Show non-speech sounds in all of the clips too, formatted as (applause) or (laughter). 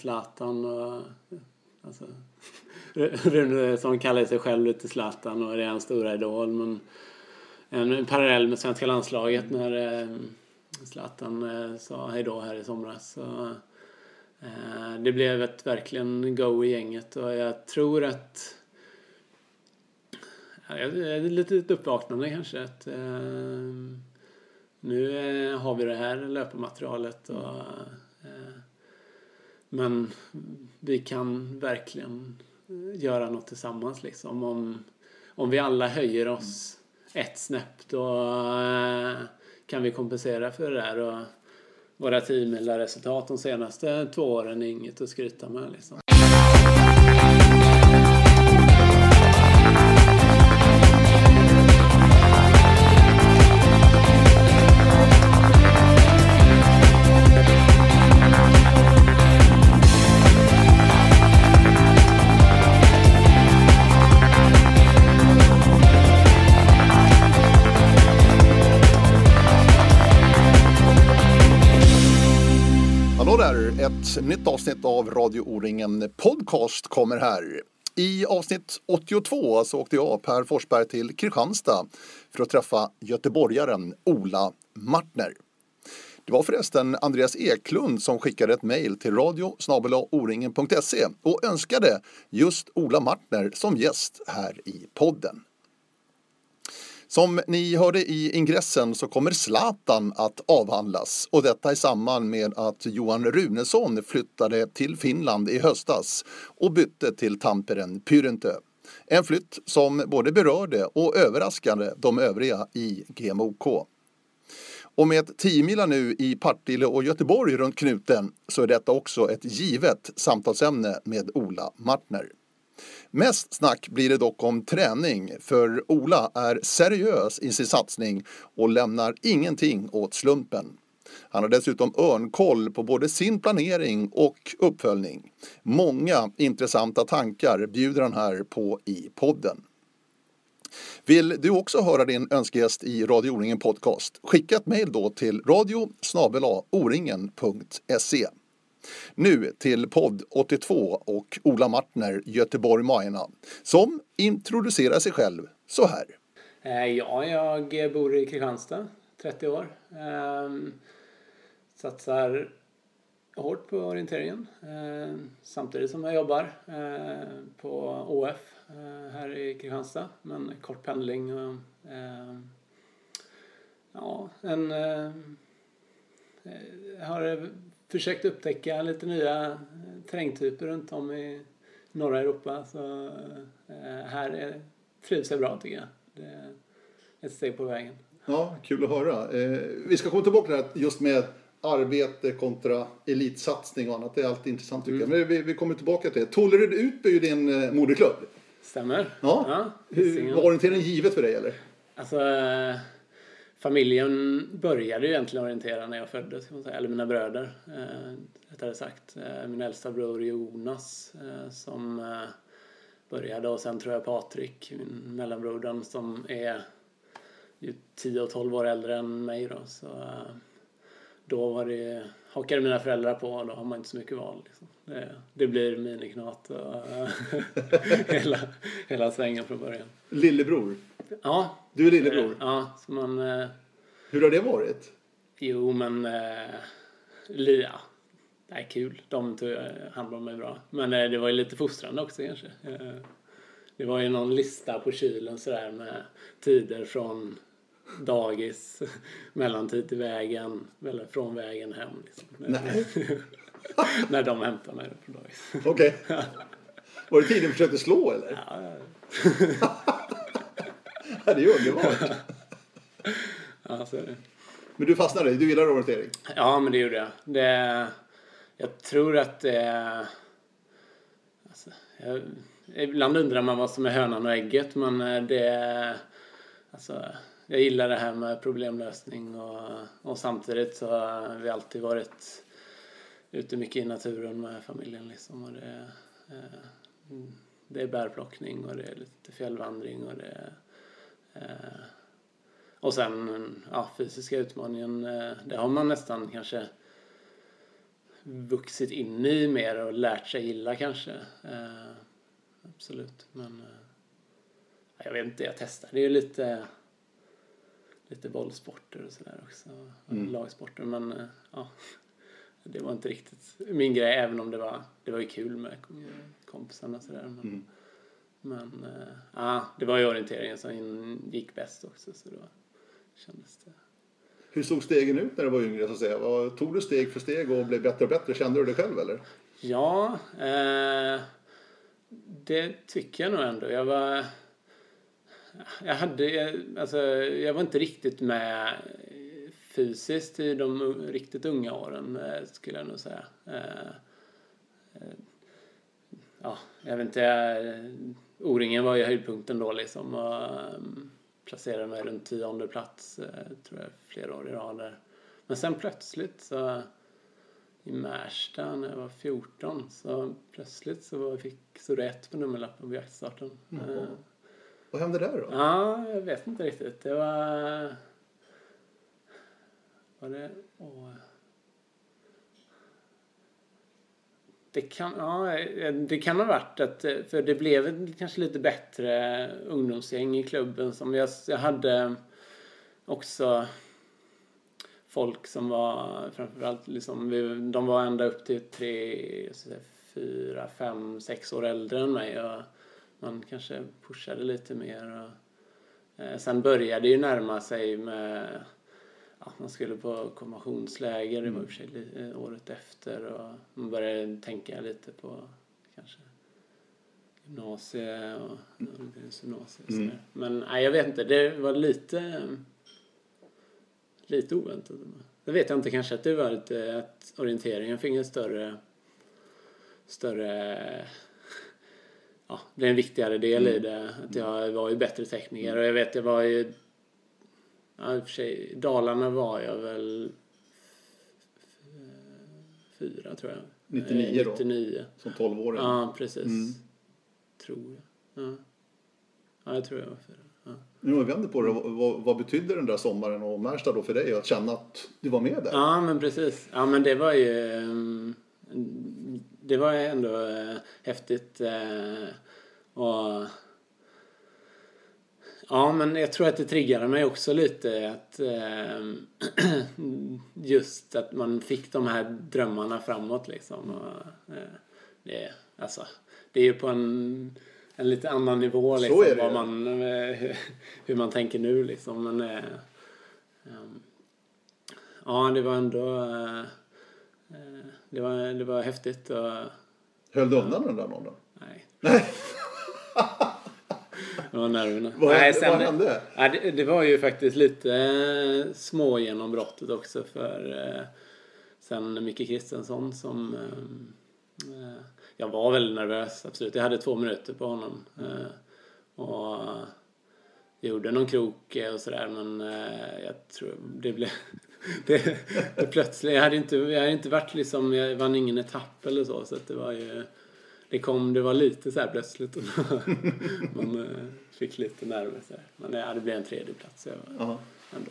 Zlatan och eh, alltså, (laughs) Rune som kallar sig själv lite Zlatan och det är hans stora idol. Men en, en parallell med svenska landslaget när eh, Zlatan eh, sa hejdå här i somras. Så, eh, det blev ett verkligen go i gänget och jag tror att ja, ett litet uppvaknande kanske. Att, eh, nu eh, har vi det här löpmaterialet. och men vi kan verkligen göra något tillsammans liksom. Om, om vi alla höjer oss ett snäpp då eh, kan vi kompensera för det där. Och våra teamresultat de senaste två åren är inget att skryta med liksom. Ett nytt avsnitt av Radio O-ringen Podcast kommer här. I avsnitt 82 så åkte jag, Per Forsberg, till Kristianstad för att träffa göteborgaren Ola Martner. Det var förresten Andreas Eklund som skickade ett mejl till radio oringen.se och önskade just Ola Martner som gäst här i podden. Som ni hörde i ingressen så kommer Zlatan att avhandlas och detta i samband med att Johan Runesson flyttade till Finland i höstas och bytte till Tamperen Pyrentö. En flytt som både berörde och överraskade de övriga i GMOK. Och med 10 mila nu i Partille och Göteborg runt knuten så är detta också ett givet samtalsämne med Ola Martner. Mest snack blir det dock om träning, för Ola är seriös i sin satsning och lämnar ingenting åt slumpen. Han har dessutom örnkoll på både sin planering och uppföljning. Många intressanta tankar bjuder han här på i podden. Vill du också höra din önskegäst i Radio O-ringen Podcast? Skicka ett mejl då till radio oringen.se. Nu till podd 82 och Ola Martner, Göteborg Majorna, som introducerar sig själv så här. Eh, ja, jag bor i Kristianstad, 30 år. Ehm, satsar hårt på orienteringen ehm, samtidigt som jag jobbar eh, på ÅF eh, här i Kristianstad. Men kort pendling och ehm, ja, en har försökt upptäcka lite nya terrängtyper runt om i norra Europa. Så eh, här är, trivs jag bra tycker jag. Det är ett steg på vägen. Ja, kul att höra. Eh, vi ska komma tillbaka till det här just med arbete kontra elitsatsning och annat. Det är alltid intressant tycker mm. jag. Men vi, vi kommer tillbaka till det. Tollerud Utby är ju din eh, moderklubb. Stämmer. Ja. ja Hur, var orienteringen givet för dig eller? Alltså, familjen började ju egentligen orientera när jag föddes, kan man säga. eller mina bröder eh, rättare sagt. Eh, min äldsta bror Jonas eh, som eh, började och sen tror jag Patrik, min mellanbrodern som är ju 10 och 12 år äldre än mig då. Så, eh, då var det, hakade mina föräldrar på och då har man inte så mycket val. Liksom. Det, det blir miniknat och eh, (laughs) hela, hela svängen från början. Lillebror? Ja. Du är lillebror? Ja. Så man, eh, Hur har det varit? Jo, men... Eh, ja, det är kul. De tog hand om mig bra. Men det var ju lite fostrande också kanske. Det var ju någon lista på kylen sådär med tider från dagis, (laughs) mellantid till vägen, eller från vägen hem. Liksom. Nej. (laughs) När de hämtar mig på dagis. Okej. (laughs) Okay. Var det tiden du försökte slå eller? Ja. ja det är underbart. (laughs) Ja, så är det. Men du fastnade? Du gillar orientering? Ja, men det gjorde jag. Det, jag tror att det... Alltså, jag, ibland undrar man vad som är hönan och ägget, men det... Alltså, jag gillar det här med problemlösning och, och samtidigt så har vi alltid varit ute mycket i naturen med familjen liksom. Och det, eh, det är bärplockning och det är lite fjällvandring och det eh, och sen ja, fysiska utmaningen, eh, det har man nästan kanske vuxit in i mer och lärt sig gilla kanske. Eh, absolut. Men eh, jag vet inte, jag testade ju lite lite bollsporter och sådär också. Mm. Lagsporter. Men eh, ja, det var inte riktigt min grej även om det var, det var ju kul med kompisarna och sådär. Men, mm. Men äh, ja, det var ju orienteringen som gick bäst också så då kändes det. Hur såg stegen ut när du var yngre så att säga? Tog du steg för steg och blev bättre och bättre? Kände du det själv eller? Ja, eh, det tycker jag nog ändå. Jag var jag hade, alltså, jag var inte riktigt med fysiskt i de riktigt unga åren eh, skulle jag nog säga. Eh, eh, ja, jag vet inte, O-ringen var ju höjdpunkten då liksom och placerade mig runt tionde plats tror jag flera år i rad Men sen plötsligt så i Märsta när jag var 14 så plötsligt så fick så rätt på nummerlappen på jaktstarten. Mm. Vad hände där då? Ja, jag vet inte riktigt. Det var... Var det... Åh. Det kan, ja, eh, det kan ha varit att, eh, för det blev kanske lite bättre ungdomsgäng i klubben som jag, jag hade också folk som var framförallt liksom, de var ända upp till tre, fyra, fem, sex år äldre än mig och man kanske pushade lite mer. Och, eh, sen började det ju närma sig med ja, man skulle på konfirmationsläger, det var i och för sig eh, året efter och man började tänka lite på kanske gymnasie och gymnasie och mm. Men nej, jag vet inte, det var lite lite oväntat. Det vet jag inte, kanske att det var lite att orienteringen fick en större större ja, det är en viktigare del mm. i det. Att jag var ju bättre tekniker och jag vet jag var ju ja, i och för sig, Dalarna var jag väl fyra tror jag. 99 då? 99. Som 12-åring? Ja, precis. Mm. Tror jag. Ja. ja, jag tror jag var fyra. Ja. Nu vänder på det, vad, vad betydde den där sommaren och Märsta då för dig att känna att du var med där? Ja, men precis. Ja, men det var ju um, det var ändå äh, häftigt. Äh, och Ja, men jag tror att det triggade mig också lite att äh, (clears throat) just att man fick de här drömmarna framåt liksom. Och, det, alltså, det är ju på en, en lite annan nivå liksom, vad man, hur man tänker nu liksom. Men, ja, det var ändå det var, det var häftigt. Och, Höll du undan där någon då? Nej. Det var nerverna. Vad, nej, sen, vad hände? Nej, det, det, var ju faktiskt lite eh, små genombrottet också för eh, sen Micke Kristensson som eh, eh, jag var väldigt nervös, absolut. Jag hade två minuter på honom. Eh, och gjorde någon krok och sådär men jag tror det blev (laughs) det, det plötsligt, jag hade, inte, jag hade inte varit liksom, jag vann ingen etapp eller så så att det var ju det kom, det var lite så här plötsligt (laughs) och man eh, fick lite nerver så här. Men ja, det blev en tredje plats jag var uh ändå,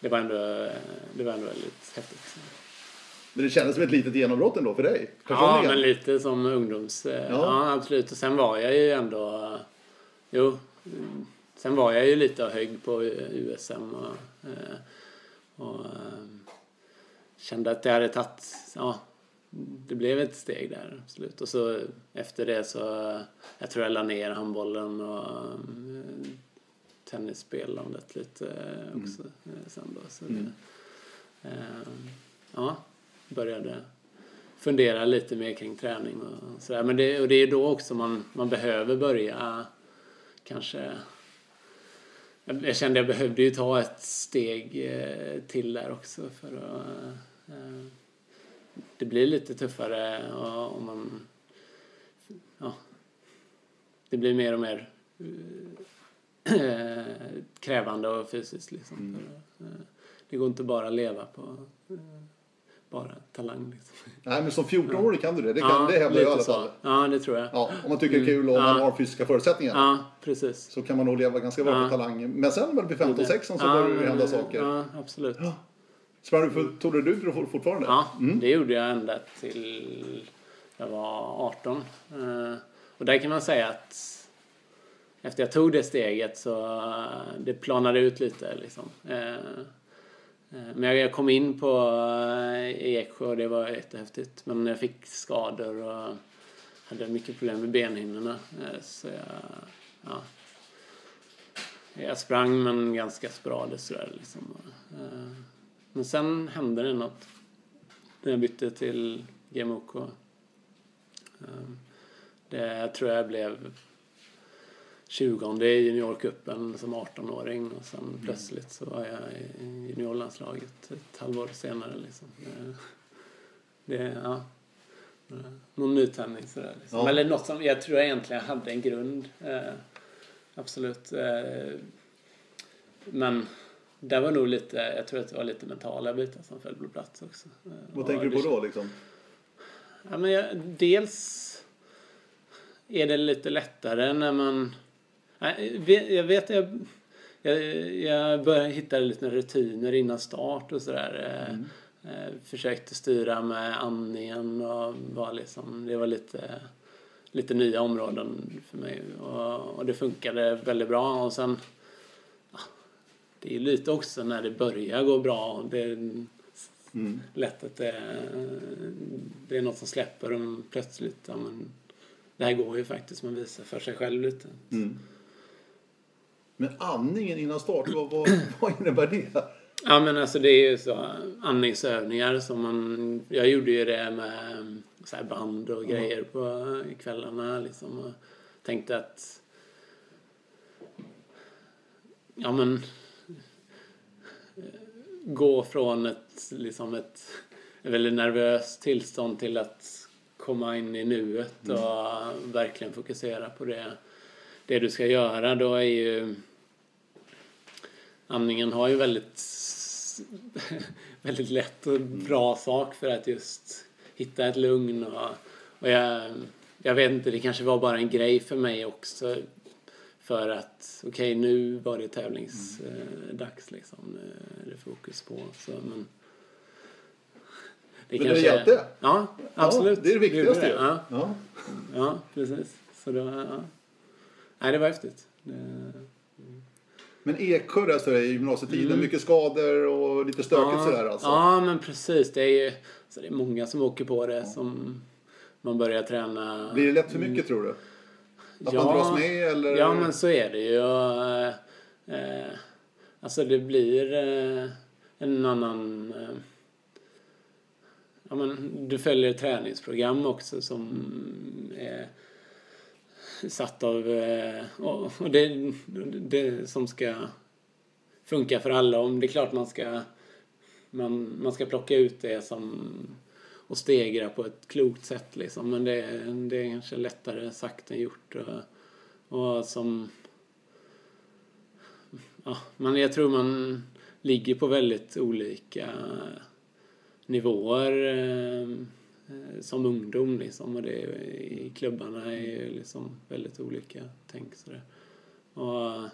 det var ändå, det var ändå väldigt häftigt. Men det kändes som ett litet genombrott ändå för dig? Ja, men lite som ungdoms... Ja. ja. absolut. Och sen var jag ju ändå... Jo, sen var jag ju lite hög på USM och, eh, och eh, kände att det hade tagit... Ja, det blev ett steg där, absolut. Och så efter det så... Jag tror jag la ner handbollen och eh, tennisspelandet lite också mm. sen då. Så mm. det, ja, började fundera lite mer kring träning och sådär. Men det, och det är då också man, man behöver börja kanske jag kände jag behövde ju ta ett steg eh, till där också för att eh, det blir lite tuffare om man ja, det blir mer och mer eh, krävande och fysiskt liksom. Mm. Det går inte bara att leva på bara talang. Liksom. Nej, men som 14-åring kan du det. Det, kan, ja, det hävdar jag i alla fall. Ja, det tror jag. Ja, om man tycker det är kul och mm. man har fysiska förutsättningar. Ja, precis. Så kan man nog leva ganska bra på talang. Men sen när man blir 15-16 så börjar det hända saker. Ja, absolut. Sprang du för Tour fortfarande? Ja, det gjorde jag ända till jag var 18. Eh, och där kan man säga att efter jag tog det steget så eh, det planade ut lite liksom. Eh, Men jag kom in på eh, Eksjö och det var jättehäftigt. Men jag fick skador och hade mycket problem med benhinnorna. Så jag, ja. Jag sprang men ganska sporadiskt sådär liksom. Men sen hände det något. När jag bytte till GMOK. Eh, Det tror jag blev 20 i juniorcupen som 18-åring och sen plötsligt så var jag i juniorlandslaget ett halvår senare liksom. Det, ja. Någon nytändning sådär liksom. Ja. Eller något som jag tror jag egentligen hade en grund. Eh, absolut. Eh, men det var nog lite, jag tror att det var lite mentala bitar som föll på plats också. Eh, Vad och tänker du på då liksom? Ja, men jag, dels är det lite lättare när man... Jag vet, jag, jag, jag började hitta lite rutiner innan start och sådär. Mm. Eh, eh, försökte styra med andningen och var liksom, det var lite, lite nya områden för mig. Och, och det funkade väldigt bra. Och sen, det är lite också när det börjar gå bra. Det, Mm. lätt att det, det är något som släpper och plötsligt, ja men det här går ju faktiskt, man visar för sig själv lite. Mm. Men andningen innan start, vad, vad, (clears throat) vad innebär det? Ja men alltså det är ju så andningsövningar som man, jag gjorde ju det med så här band och grejer på kvällarna liksom och tänkte att ja men gå från ett liksom ett väldigt nervöst tillstånd till att komma in i nuet och verkligen fokusera på det, det du ska göra. Då är ju andningen har ju väldigt (laughs) väldigt lätt och bra sak för att just hitta ett lugn och, och jag, jag vet inte, det kanske var bara en grej för mig också för att okej nu var det tävlingsdags liksom, nu är det fokus på så men Men det hjälpte? Ja, absolut. Ja, det är det viktigaste det. Ja, Ja. ja, precis. Så det var, ja. Nej, det var häftigt. Det, Men Eksjö där så är det i gymnasietiden, mycket skador och lite stökigt Mm. ja, sådär alltså. Ja, men precis. Det är ju så det är många som åker på det som man börjar träna. Blir det lätt för mycket tror du? Att man dras med eller? Ja, men så är det ju. Eh, eh, alltså det blir eh, en annan... Eh, ja, men du följer ett träningsprogram också som är satt av... Eh, och och det, det som ska funka för alla. Om det är klart man ska man, man ska plocka ut det som och stegra på ett klokt sätt liksom. Men det, det är kanske lättare sagt än gjort. Och, och som... Ja, men jag tror man ligger på väldigt olika nivåer eh, som ungdom liksom. Och det är, i klubbarna är ju liksom väldigt olika tänk sådär. Och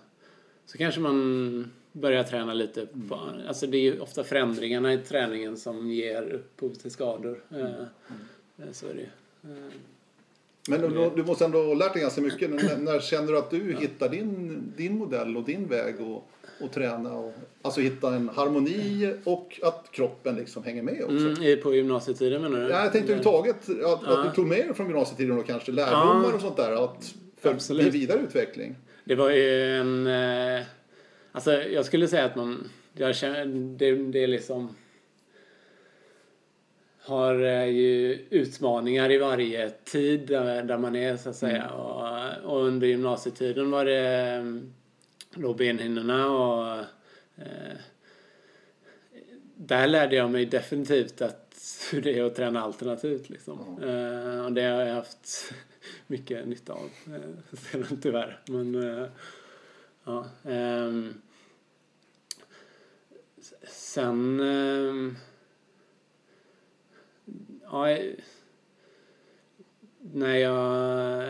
så kanske man börjar träna lite på, alltså det är ju ofta förändringarna i träningen som ger upphov till skador. Eh, eh, Så är det. Eh, Men du, du måste ändå ha lärt dig ganska mycket. När, när känner du att du hittar din, din modell och din väg och, och träna? Och, alltså hitta en harmoni och att kroppen liksom hänger med också. Mm, på gymnasietiden menar du? Ja, jag tänkte överhuvudtaget att, att du tog med dig från gymnasietiden och kanske lärdomar Ja. och sånt där. Att för Absolut. vidare utveckling. Det var ju en... Eh, alltså jag skulle säga att man... Jag känner, det, det är liksom... Har eh, ju utmaningar i varje tid där, där man är så att säga. Och, och under gymnasietiden var det då benhinnorna och... Eh, där lärde jag mig definitivt att (laughs) hur det är att träna alternativt liksom. Eh, och det har jag haft (laughs) mycket nytta av eh, (laughs) sedan tyvärr. Men eh, ja. ehm, sen ehm, ja, eh, när jag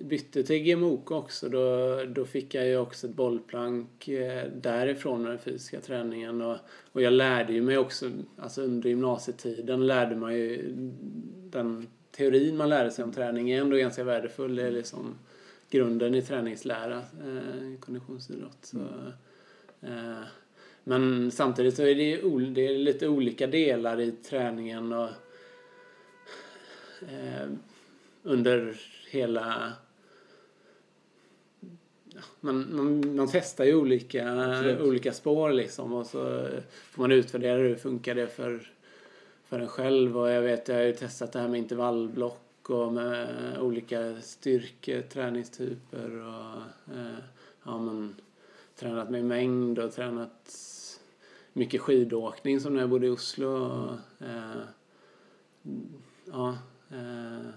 bytte till GMOK också då, då fick jag ju också ett bollplank eh, därifrån med den fysiska träningen. Och, och jag lärde ju mig också, alltså under gymnasietiden lärde man ju den teorin man lärde sig om träning är ändå ganska värdefull. Det är liksom grunden i träningslära, eh, konditionsidrott. Så, eh, men samtidigt så är det, ju, det är lite olika delar i träningen och eh, under hela man, man, man testar ju olika, olika spår liksom och så får man utvärdera hur funkar det för, för en själv och jag vet jag har ju testat det här med intervallblock och med olika styrketräningstyper och eh, ja, men, tränat med mängd och tränat mycket skidåkning som när jag bodde i Oslo. Eh, ja, eh,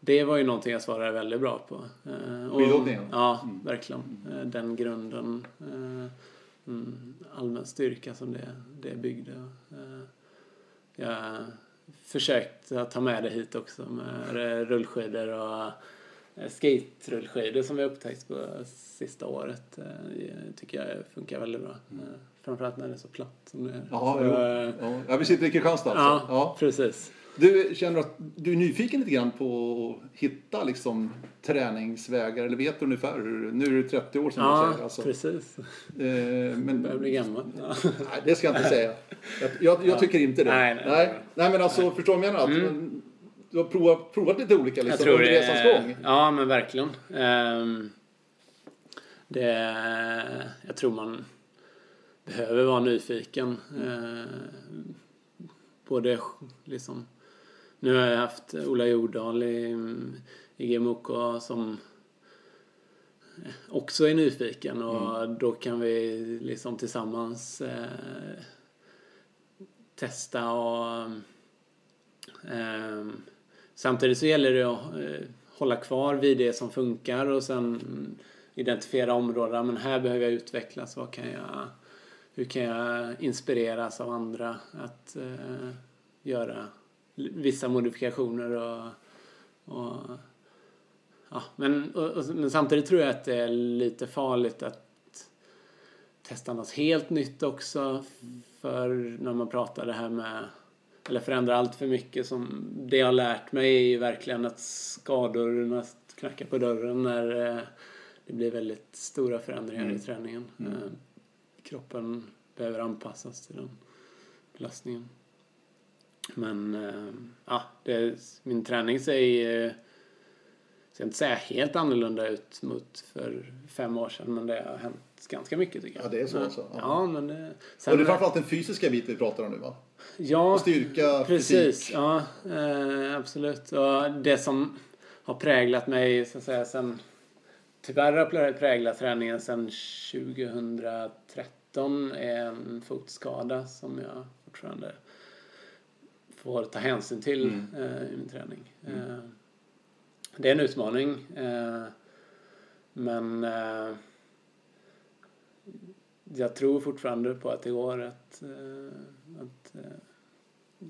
det var ju någonting jag svarade väldigt bra på. Eh, Skidåkningen? Ja, mm. verkligen. Mm. Den grunden. Eh, mm, allmän styrka som det, det byggde. Eh, jag försökte ta med det hit också med rullskidor och skate-rullskidor som vi upptäckt på sista året. tycker jag funkar väldigt bra. Mm. Framförallt när det är så platt som det är. Ja, så, ja. vi sitter i Kristianstad alltså. Ja, ja, precis. Du känner att du är nyfiken lite grann på att hitta liksom, träningsvägar eller vet du ungefär hur, nu är du 30 år sedan ja, du säger. Alltså. precis. Eh, men, börjar bli gammal. Nej, det ska jag inte säga. Jag, jag, jag tycker inte det. Nej, nej, nej. nej men alltså, nej. förstår du vad jag menar? Mm. Du har provat, provat lite olika liksom, under resans gång. Ja, men verkligen. Um, det, jag tror man behöver vara nyfiken. Uh, både liksom nu har jag haft Ola Jordahl i, i GMOK som också är nyfiken och mm. då kan vi liksom tillsammans eh, testa och eh, samtidigt så gäller det att eh, hålla kvar vid det som funkar och sen identifiera områden. Men här behöver jag utvecklas. Vad kan jag, hur kan jag inspireras av andra att eh, göra vissa modifikationer och, och ja, men, och, och, men samtidigt tror jag att det är lite farligt att testa något helt nytt också för när man pratar det här med eller förändra allt för mycket som det jag har lärt mig är ju verkligen att skadorna knackar på dörren när eh, det blir väldigt stora förändringar mm. i träningen. Mm. Eh, kroppen behöver anpassas till den belastningen. Men äh, ja, det, min träning ser, äh, ska inte säga helt annorlunda ut mot för fem år sedan men det har hänt ganska mycket tycker jag. Ja det är så alltså? Ja, ja men det, sen, Och det är framförallt den fysiska biten vi pratar om nu va? Ja, styrka, precis. Fysik. Ja, äh, absolut. Och det som har präglat mig så att säga sen Tyvärr har präglat träningen sedan 2013 är en fotskada som jag fortfarande får ta hänsyn till mm. eh, i min träning. Mm. Eh, det är en utmaning. Eh, men eh, jag tror fortfarande på att det går att, eh, att, att eh,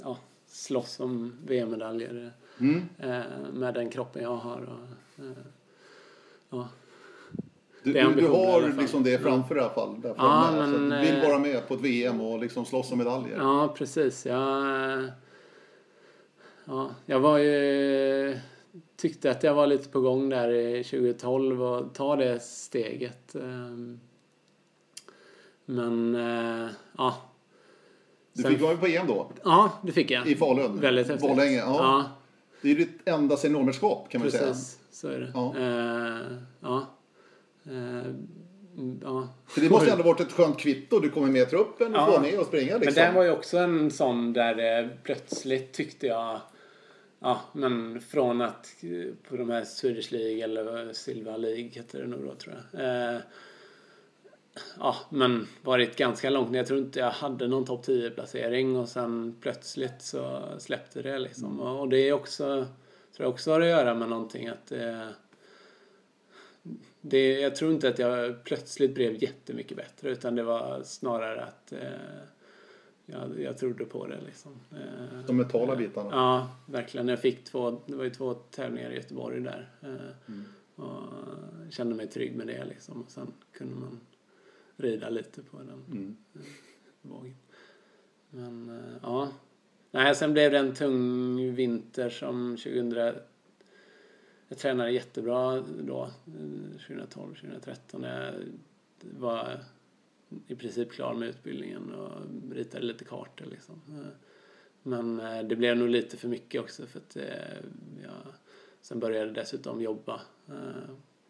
ja, slåss om VM-medaljer mm. med den kroppen jag har. Och, ja. Du, du, du, har liksom det framför dig i alla fall. Där ja, men, du vill vara med på ett VM och liksom slåss om medaljer. Ja, precis. Jag, ja, jag var ju... Tyckte att jag var lite på gång där i 2012 och ta det steget. Ehm, men, eh, ja. Du fick vara med på EM då? Ja, det fick jag. I Falun? Väldigt häftigt. Borlänge? Ja. ja. Det är ju ditt enda seniormästerskap kan man Precis, säga. Precis, så är det. Ja. Uh, ja. Uh, ja. Så det måste ändå varit ett skönt kvitto. Du kommer med i truppen och ja. får ner och springa liksom. Men det var ju också en sån där eh, plötsligt tyckte jag Ja, men från att på de här Swedish League eller Silva League heter det nog då tror jag. Eh, ja, men varit ganska långt ner. Jag tror inte jag hade någon topp 10 placering och sen plötsligt så släppte det liksom. Mm. Och, och det är också, tror jag också har att göra med någonting att det, det, jag tror inte att jag plötsligt blev jättemycket bättre utan det var snarare att eh, jag, jag trodde på det liksom. Eh, De mentala bitarna. Ja, verkligen. Jag fick två, det var ju två tävlingar i Göteborg där. Eh, Mm. Och kände mig trygg med det liksom. Och sen kunde man rida lite på den Mm. vågen. Men eh, ja. Nej, sen blev det en tung vinter som 2000... Jag tränade jättebra då, eh, 2012, 2013. Jag var i princip klar med utbildningen och ritade lite kartor liksom. Men eh, det blev nog lite för mycket också för att eh, jag sen började jag dessutom jobba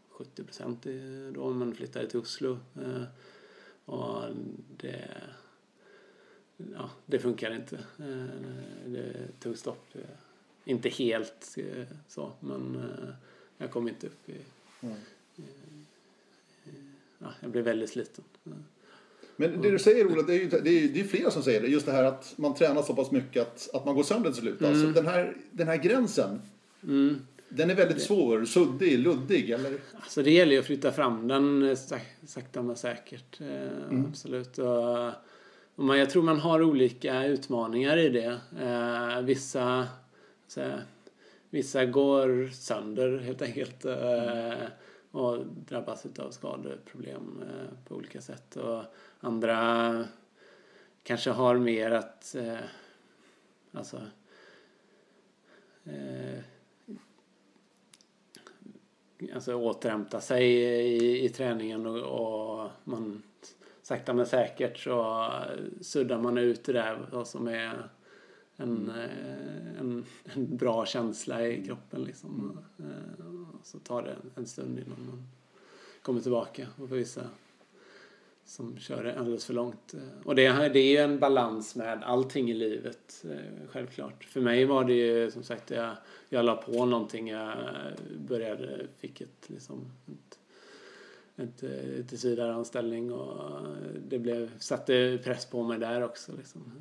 70 procent då men flyttade till Oslo. Och det, ja, det funkar inte. Det tog stopp. Inte helt eh, så, men eh, jag kom inte upp i... Mm. Ja, jag blev väldigt sliten. Men det du säger Ola, det är ju det är, det är flera som säger det. Just det här att man tränar så pass mycket att, att man går sönder till slut. Alltså, den, här, den här gränsen, Mm. den är väldigt svår, suddig, luddig. Eller? Alltså det gäller ju att flytta fram den eh, sak- sakta men säkert. Eh, Absolut. Och, och man, jag tror man har olika utmaningar i det. Vissa, så vissa går sönder helt enkelt. Eh, och drabbas av skadeproblem eh, på olika sätt. Och andra kanske har mer att eh, alltså alltså återhämta sig i, i träningen och, och man sakta men säkert så suddar man ut det där vad som är en, eh, en, en bra känsla i kroppen liksom. Eh, och Så tar det en, stund innan man kommer tillbaka och för vissa som kör det alldeles för långt. Eh, Och det, här- det är ju en balans med allting i livet, eh, självklart. För mig var det ju som sagt, jag, jag la på någonting, jag började, fick ett liksom ett, ett, eh, tillsvidareanställning och det blev, satte press på mig där också liksom.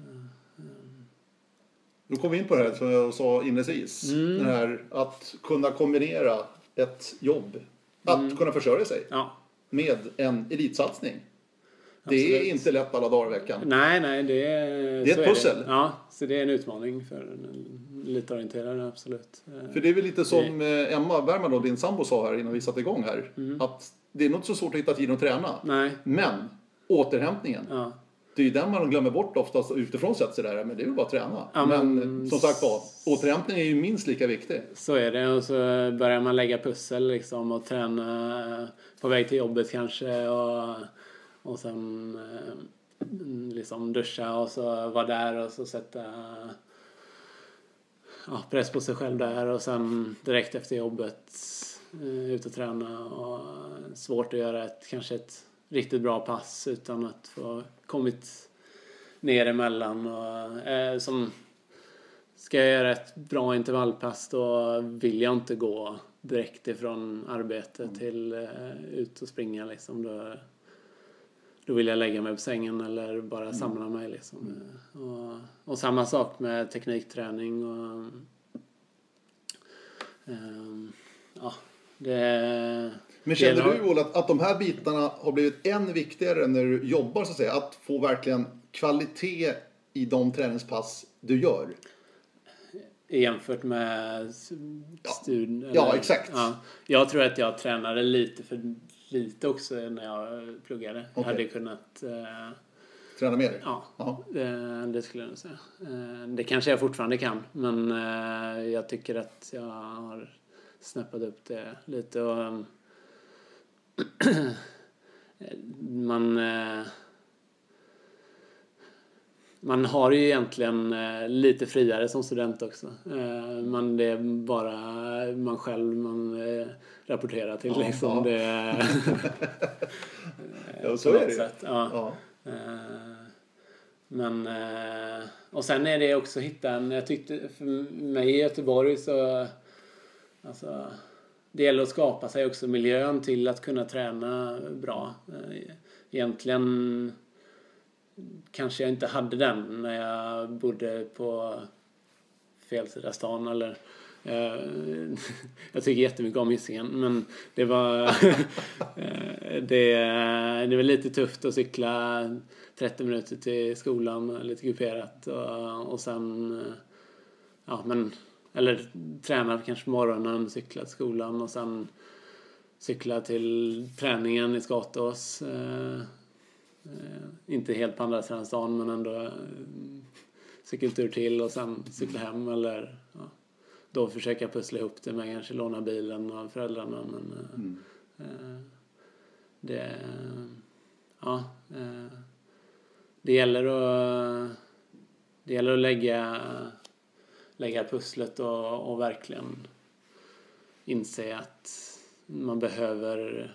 Då kom vi in på det här som jag sa inledningsvis. Mm. Det här att kunna kombinera ett jobb, att Mm. kunna försörja sig Ja, med en elitsatsning. Det är Absolut. inte lätt alla dagar i veckan. nej, nej, det är... Det är ett pussel. Ja, så det är en utmaning för en elitorienterad, absolut. Eh, För det är väl lite som eh, Emma Bergman, då, din sambo, sa här innan vi satte igång här. Mm. Att det är nog inte så svårt att hitta tid att träna. Nej, Men återhämtningen, ja. Det är ju den man glömmer bort oftast utifrån sett sig där. Men det är väl bara att träna. Ja, men, men- som sagt var, återhämtning är ju minst lika viktig. Så är det och så börjar man lägga pussel liksom och träna på väg till jobbet kanske och, och sen eh, liksom duscha och så vara där och så sätta ja, press på sig själv där och sen direkt efter jobbet eh, ut och träna och svårt att göra ett, kanske ett riktigt bra pass utan att få kommit ner emellan. Och eh, som Ska jag göra ett bra intervallpass då vill jag inte gå direkt ifrån arbete till eh, ut och springa liksom. Då, då vill jag lägga mig på sängen eller bara samla mig liksom. Eh, Och, och samma sak med teknikträning och ehm, ja, det... Men känner du Ola att, att de här bitarna har blivit än viktigare när du jobbar så att säga? Att få verkligen kvalitet i de träningspass du gör? Jämfört med studien? Ja, exakt. Ja. Jag tror att jag tränade lite för lite också när jag pluggade. Jag Okej. hade kunnat... Eh, Träna mer? ja, Ja. det, det skulle jag nog säga. Eh, det kanske jag fortfarande kan, men eh, jag tycker att jag har snäppat upp det lite. Och, eh, (clears throat) man... Eh, man har ju egentligen eh, lite friare som student också. Eh, man, det är bara man själv man rapporterar till. Ja, liksom. ja. Det, (laughs) Ja, så är det sätt. Ja. Ja. Men, och sen är det också att hitta en, jag tyckte för mig i Göteborg så, alltså, det gäller att skapa sig också miljön till att kunna träna bra. Eh, egentligen kanske jag inte hade den när jag bodde på fel sida stan eller jag, eh, (laughs) jag tycker jättemycket om Hisingen men det var (laughs) eh, det, det var lite tufft att cykla 30 minuter till skolan lite kuperat och, och sen ja men eller träna kanske på morgonen, cykla till skolan och sen cykla till träningen i Skatås. Eh, eh, inte helt på andra sidan stan men ändå eh, cykeltur till och sen cykla hem eller ja, då försöka pussla ihop det med kanske låna bilen av föräldrarna men Mm. eh, det ja det gäller att det gäller att lägga lägga pusslet och, och verkligen inse att man behöver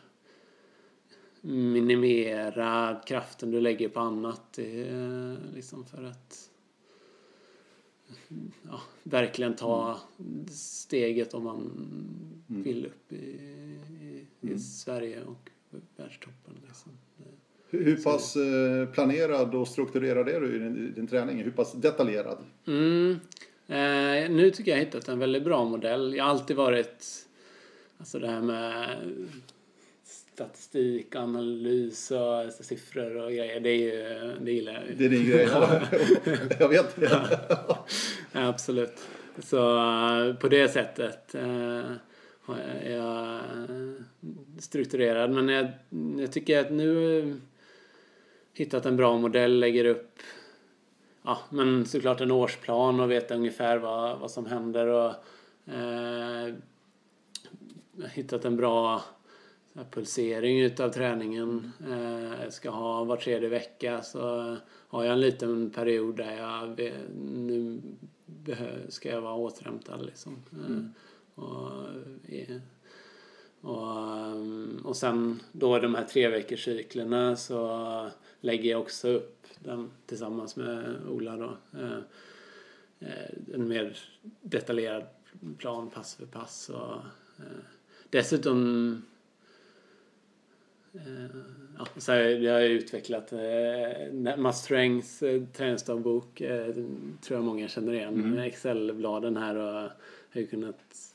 minimera kraften du lägger på annat. Det är liksom för att ja, verkligen ta steget om man vill upp i, i, i Sverige och världstoppen. Liksom. Hur hur pass eh, planerad och strukturerad är du i din, i din träning? Hur pass detaljerad? Mm. Eh, nu tycker jag jag hittat en väldigt bra modell. Jag har alltid varit, alltså det här med statistik, analys och siffror och grejer, det, är ju, det gillar jag ju. Det är din grej. Ja, (laughs) jag vet det. Ja, absolut. Så eh, på det sättet eh, har jag, är strukturerad. Men jag, jag tycker att nu hittat en bra modell, lägger upp ja, men såklart en årsplan och vet ungefär vad, vad som händer och eh, hittat en bra här, pulsering utav träningen. Eh, jag ska ha var tredje vecka så har jag en liten period där jag nu ska jag vara återhämtad liksom. Eh, och, eh, och, ehm, och sen då de här tre veckors cyklerna så lägger jag också upp den tillsammans med Ola då. Eh, eh, En mer detaljerad plan pass för pass. Och, eh, dessutom eh, ja, så har jag, har utvecklat eh, Must Strengths eh, träningsdagbok. Eh, tror jag många känner igen. Mm. Excel-bladen här och har kunnat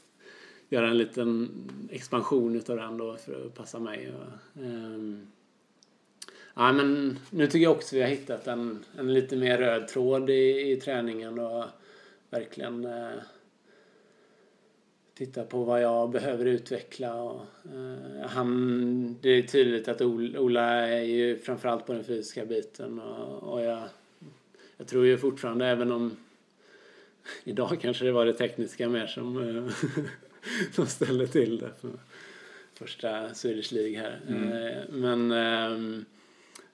göra en liten expansion utav den då för att passa mig. Och, ehm, ja, men nu tycker jag också vi har hittat en, en lite mer röd tråd i, i träningen och verkligen eh, titta på vad jag behöver utveckla. Och, eh, han, det är tydligt att Ol- Ola är ju framförallt på den fysiska biten och, och jag, jag tror ju fortfarande även om (laughs) idag kanske det var det tekniska mer som, eh, (laughs) som ställde till det för första Swedish League här. Eh, Men ehm, eh,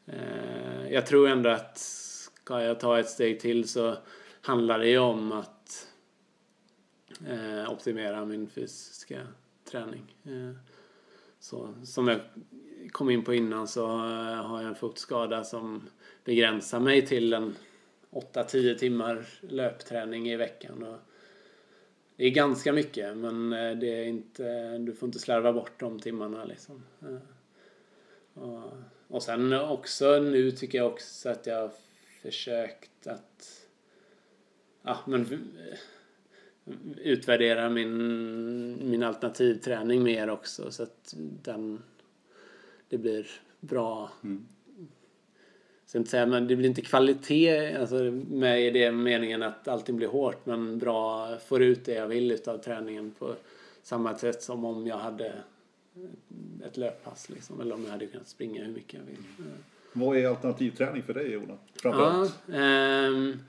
Eh, jag tror ändå att ska jag ta ett steg till så handlar det ju om att eh, optimera min fysiska träning. Eh, så, som jag kom in på innan så har jag en fotskada som begränsar mig till en 8-10 timmar löpträning i veckan. Och det är ganska mycket men det är inte, du får inte slarva bort de timmarna liksom. Och, och sen också nu tycker jag också att jag har försökt att ja, men, eh, utvärdera min, min alternativträning mer också så att den det blir bra Mm. inte säga, men det blir inte kvalitet alltså, med i det meningen att allting blir hårt men bra, får ut det jag vill utav träningen på samma sätt som om jag hade ett löppass liksom, eller om jag hade kunnat springa hur mycket jag vill. Vad är alternativträning för dig, Jonas? Framförallt. Ja, ehm,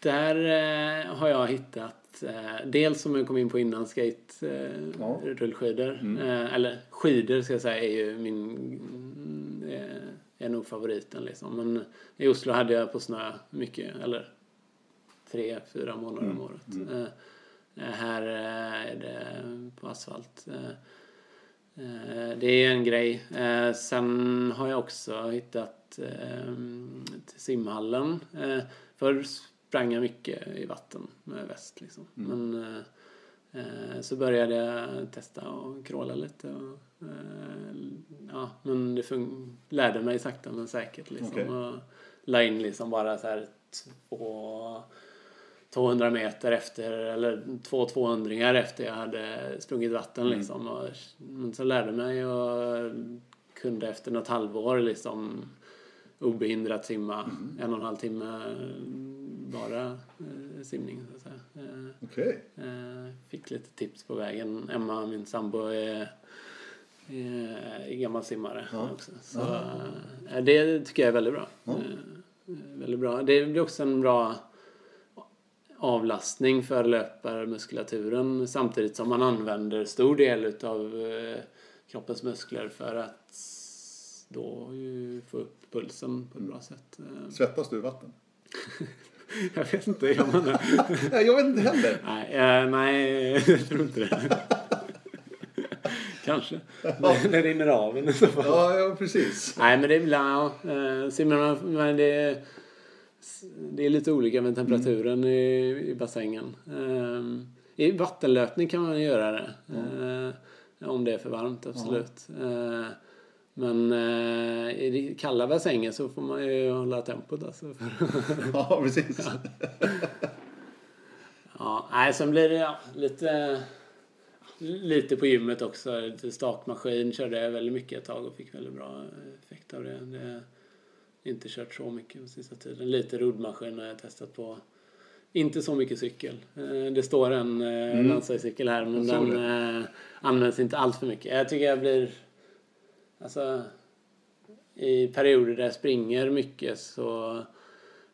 där eh, har jag hittat eh, dels som jag kom in på innan skate eh, Ja. rullskidor. Mm. Eh, eller skidor ska jag säga är ju min eh, är nog favoriten liksom. Men i Oslo hade jag på snö mycket eller tre, fyra månader om Mm. året. Mm. Eh, här eh, är det på asfalt. Eh, Det är en grej. Sen har jag också hittat till simhallen. Förr sprang jag mycket i vatten med väst liksom. Mm. Men så började jag testa och kråla lite. Och, ja, men det fun- lärde mig sakta men säkert liksom. Okej. Och la in liksom bara så här två 200 meter efter, eller två 200 efter jag hade sprungit vatten Mm. liksom. Och, men så lärde mig och kunde efter något halvår liksom obehindrat simma Mm. en och en halv timme bara eh, simning så att säga. Eh, Okej. Eh, Fick lite tips på vägen. Emma, min sambo, är, är, gammal simmare Ja. också. Så eh, det tycker jag är väldigt bra. Ja. Väldigt bra. Det blir också en bra avlastning för löparmuskulaturen samtidigt som man använder stor del utav eh, kroppens muskler för att då få upp pulsen på ett bra sätt. Eh, Svettas du i vatten? (laughs) Jag vet inte, det? Nej, (laughs) jag vet inte heller. Nej, eh, nej, jag tror inte det. (laughs) Kanske. Det, det rinner av en i så fall. Ja, ja precis. Nej, men det är ibland, ja. men det är, det är lite olika med temperaturen i, i bassängen. Eh, I vattenlöpning kan man göra det. eh, Om det är för varmt, absolut. Eh, Men eh, i kalla bassänger så får man ju hålla tempot alltså. (laughs) Ja, precis. Ja, nej, sen blir det ja, lite, lite på gymmet också. Lite stakmaskin körde jag väldigt mycket ett tag och fick väldigt bra effekt av det. det inte kört så mycket på sista tiden. Lite roddmaskin har jag testat på. Inte så mycket cykel. Eh, Det står en mm. landsvägscykel här men den eh, används inte allt för mycket. Jag tycker jag blir... Alltså, i perioder där jag springer mycket så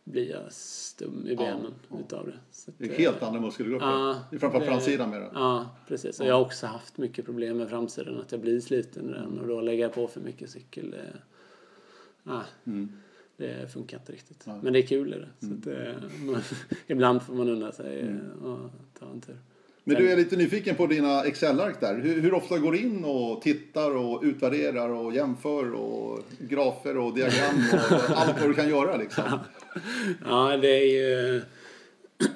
blir jag stum i benen utav det. Så att, Det är eh, helt andra muskelgrupper. Ja, det är framförallt det- framsidan med det. Ja, precis. Och jag har också haft mycket problem med framsidan. Att jag blir sliten i den och då lägger jag på för mycket cykel. Det, nej, Mm. Det funkar inte riktigt. Nej. Men det är kul är det. Så att det man, (laughs) ibland får man unna sig Mm. eh, och ta en tur. Men du är lite nyfiken på dina Excel-ark där. Hur, hur ofta går du in och tittar och utvärderar och jämför och grafer och diagram och (laughs) allt vad du kan göra liksom? (laughs) Ja, det är ju...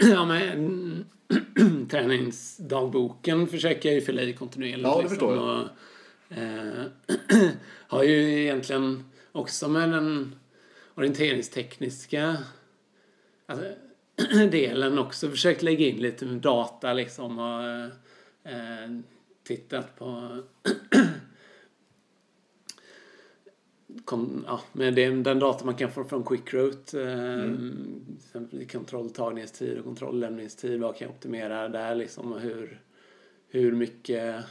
(clears throat) ja, men, (clears throat) träningsdagboken försöker jag ju fylla i kontinuerligt. Ja, det liksom, förstår jag. Och, eh, (clears throat) har ju egentligen också med den orienteringstekniska alltså, (clears throat) delen också försökt lägga in lite data liksom och eh, tittat på (clears throat) kom, ja, med den, den data man kan få från Quickroute. Eh, Mm. kontrolltagningstid och kontrolllämningstid. Vad kan jag optimera där liksom? Och hur, hur mycket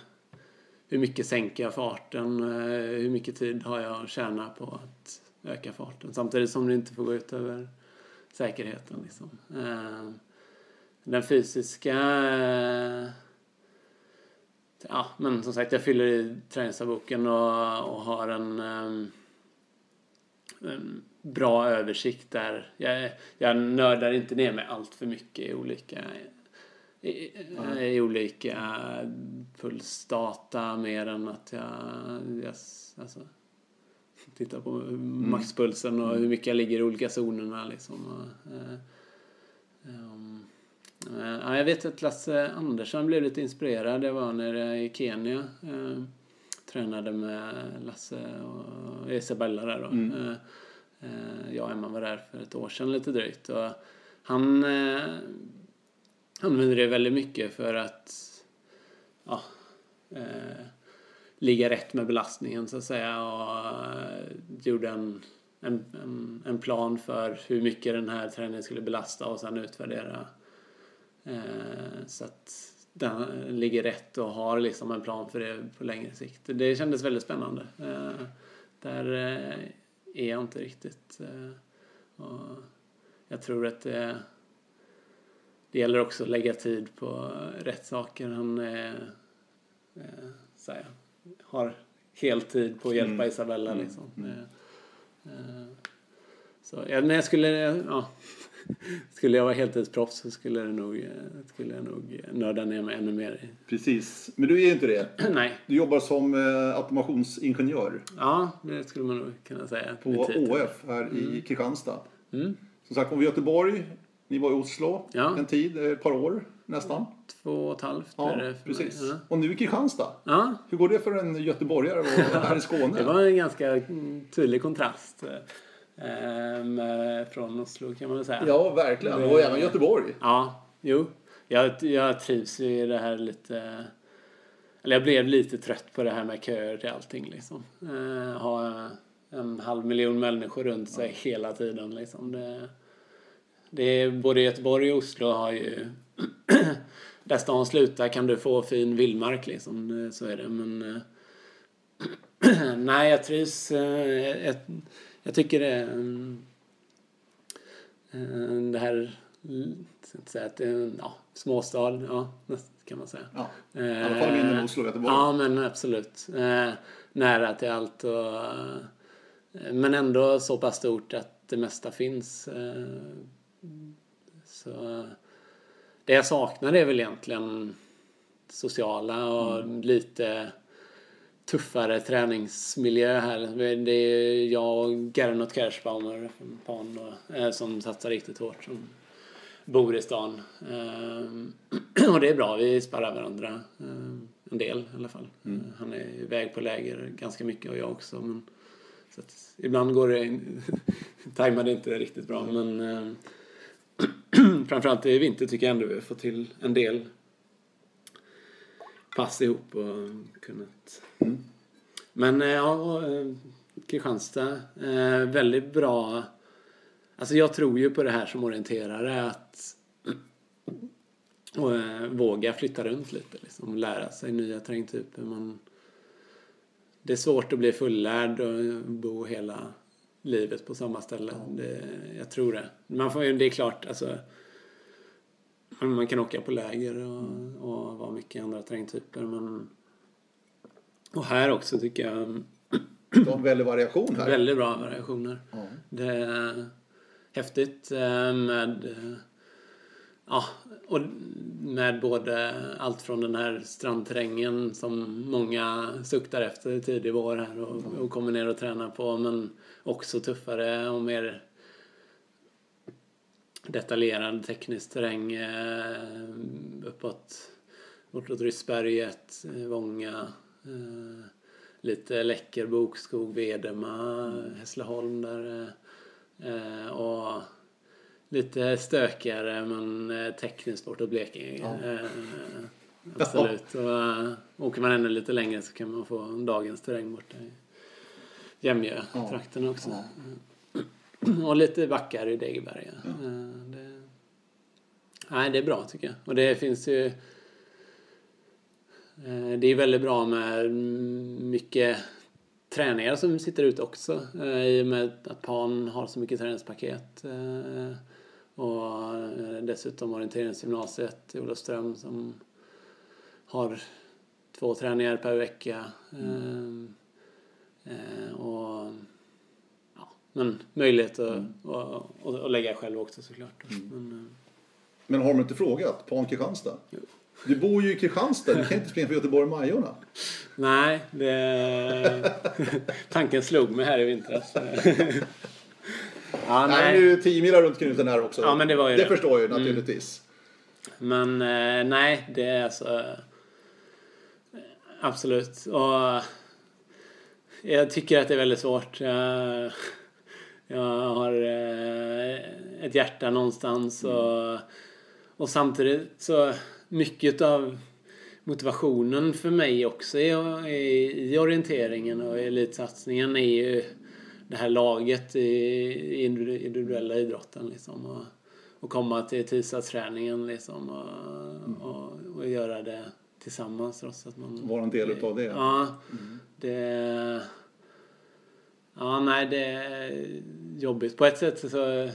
hur mycket sänker jag farten? Eh, hur mycket tid har jag att tjäna på öka farten? Samtidigt som det inte får gå ut över säkerheten. Liksom. Eh, den fysiska... Ja, men som sagt, jag fyller i träningsdagboken och, och har en, ehm, en bra översikt där. Jag, jag nördar inte ner mig allt för mycket i olika i, i olika pulsdata mer än att jag, jag alltså, tittar på maxpulsen och hur mycket jag ligger i olika zonerna. Liksom. Och, eh, ehm, eh, ja, jag vet att Lasse Andersson blev lite inspirerad. Det var när jag i Kenya eh, tränade med Lasse och Isabella där då. Mm. Eh, eh, jag och Emma var där för ett år sedan lite drygt. Och han eh, använde det väldigt mycket för att ja, eh, ligga rätt med belastningen så att säga och eh, gjorde en, en, en, en plan för hur mycket den här träningen skulle belasta och sen utvärdera eh, så att den ligger rätt och har liksom en plan för det på längre sikt. Det kändes väldigt spännande. Eh, där eh, är jag inte riktigt. Eh, och jag tror att det det gäller också att lägga tid på rätt saker. Han är, eh, så här, har heltid på att hjälpa Mm. Isabella. Mm. Liksom. Mm. Eh, eh, så, ja, när jag skulle, ja, (laughs) skulle jag vara heltidsproffs så skulle, det nog, eh, skulle jag nog nörda ner mig ännu mer. Precis. Men du är ju inte det. (clears throat) Nej, Du jobbar som eh, automationsingenjör ja, det skulle man nog kunna säga. på. ÅF här i Kristianstad. Mm. Som sagt, om Göteborg. Ni var i Oslo Ja. en tid, eh, ett par år nästan. Två och ett halvt Ja, är det för precis. mig. Ja. Och nu i Kristianstad. Ja, Hur går det för en göteborgare (laughs) här i Skåne? Det var en ganska mm, tydlig kontrast eh, med- från Oslo kan man väl säga. Ja, verkligen. Och även Göteborg. Ja, jo. Jag, jag trivs i det här lite... Eller jag blev lite trött på det här med köer till allting liksom. Eh, ha en halv miljon människor runt sig ja. hela tiden liksom. Det, det är, både Göteborg och Oslo har ju... (clears throat) där stan slutar kan du få fin vildmark liksom. Så är det. Men... Eh, (clears throat) nej, jag trivs. Eh, jag, jag tycker det... Eh, det här inte säga att det är en ja, småstad, ja, kan man säga. Ja, I alla fall mindre än Oslo och Göteborg. Ja, men absolut. Eh, nära till allt och... Eh, men ändå så pass stort att det mesta finns. Eh, så det jag saknar är väl egentligen sociala och mm. lite tuffare träningsmiljö här. Det är jag och Gernot Kerschbaumer Pan som satsar riktigt hårt. Som bor i stan. Eh, (clears throat) och det är bra, vi sparrar varandra eh, en del i alla fall. Mm. Han är iväg på läger ganska mycket och jag också. Men, så ibland går det, (laughs) tajmar det inte riktigt bra men eh, (clears throat) framförallt i vinter tycker jag ändå vi har fått till en del pass ihop och kunnat. Mm. Men ja, Kristianstad, väldigt bra Alltså jag tror ju på det här som orienterare att (clears throat) och, våga flytta runt lite liksom, lära sig nya terrängtyper. Man, det är svårt att bli fullärd och bo hela livet på samma ställe. Det, jag tror det. Man får, det är klart, alltså, man kan åka på läger och, och vara mycket andra terrängtyper. Men, och här också tycker jag... De har väldigt variation här. Väldigt bra variationer. Mm. Det, häftigt eh, med Ja, och med både allt från den här strandterrängen som många suktar efter tidig vår här och, och kommer ner och tränar på men också tuffare och mer detaljerad teknisk terräng eh, uppåt bortåt Ryssberget, Vånga, lite läcker bokskog, Vedema, Hässleholm där Eh, och lite stökigare men eh, tekniskt bortåt Blekinge. Ja. Eh, absolut. Och, uh, åker man ännu lite längre så kan man få dagens terräng borta i Jämjö-trakten också. Ja. (clears throat) och lite backar i Degeberga. Ja. Det, nej, det är bra tycker jag. Och det finns ju det är väldigt bra med mycket träningar som sitter ute också eh, i och med att PAN har så mycket träningspaket. Eh, och eh, dessutom orienteringsgymnasiet i Olofström som har två träningar per vecka. Mm. och ja, men möjlighet att, mm. och, och, och lägga själv också såklart. Mm. Men, men har de inte frågat PAN Kristianstad? Jo. Du bor ju i Kristianstad, du kan inte springa för Göteborg-Majorna. Nej, det... (laughs) tanken slog mig här i vintras. (laughs) ja, nej. nej, nu är tio mil runt knuten här också. Ja, men det var ju det. Det förstår jag ju mm. naturligtvis. Mm. Men eh, nej, det är alltså... Absolut. Och jag tycker att det är väldigt svårt. Jag, jag har eh, ett hjärta någonstans och, och samtidigt så mycket av motivationen för mig också i, i, i orienteringen och elitsatsningen är ju det här laget i, individuella idrotten liksom. Och, och komma till tisdagsträningen liksom och, mm. och, och, göra det tillsammans trots att man... Vara en del utav det? Ja. Mm. Det... Ja, nej, det är jobbigt. På ett sätt så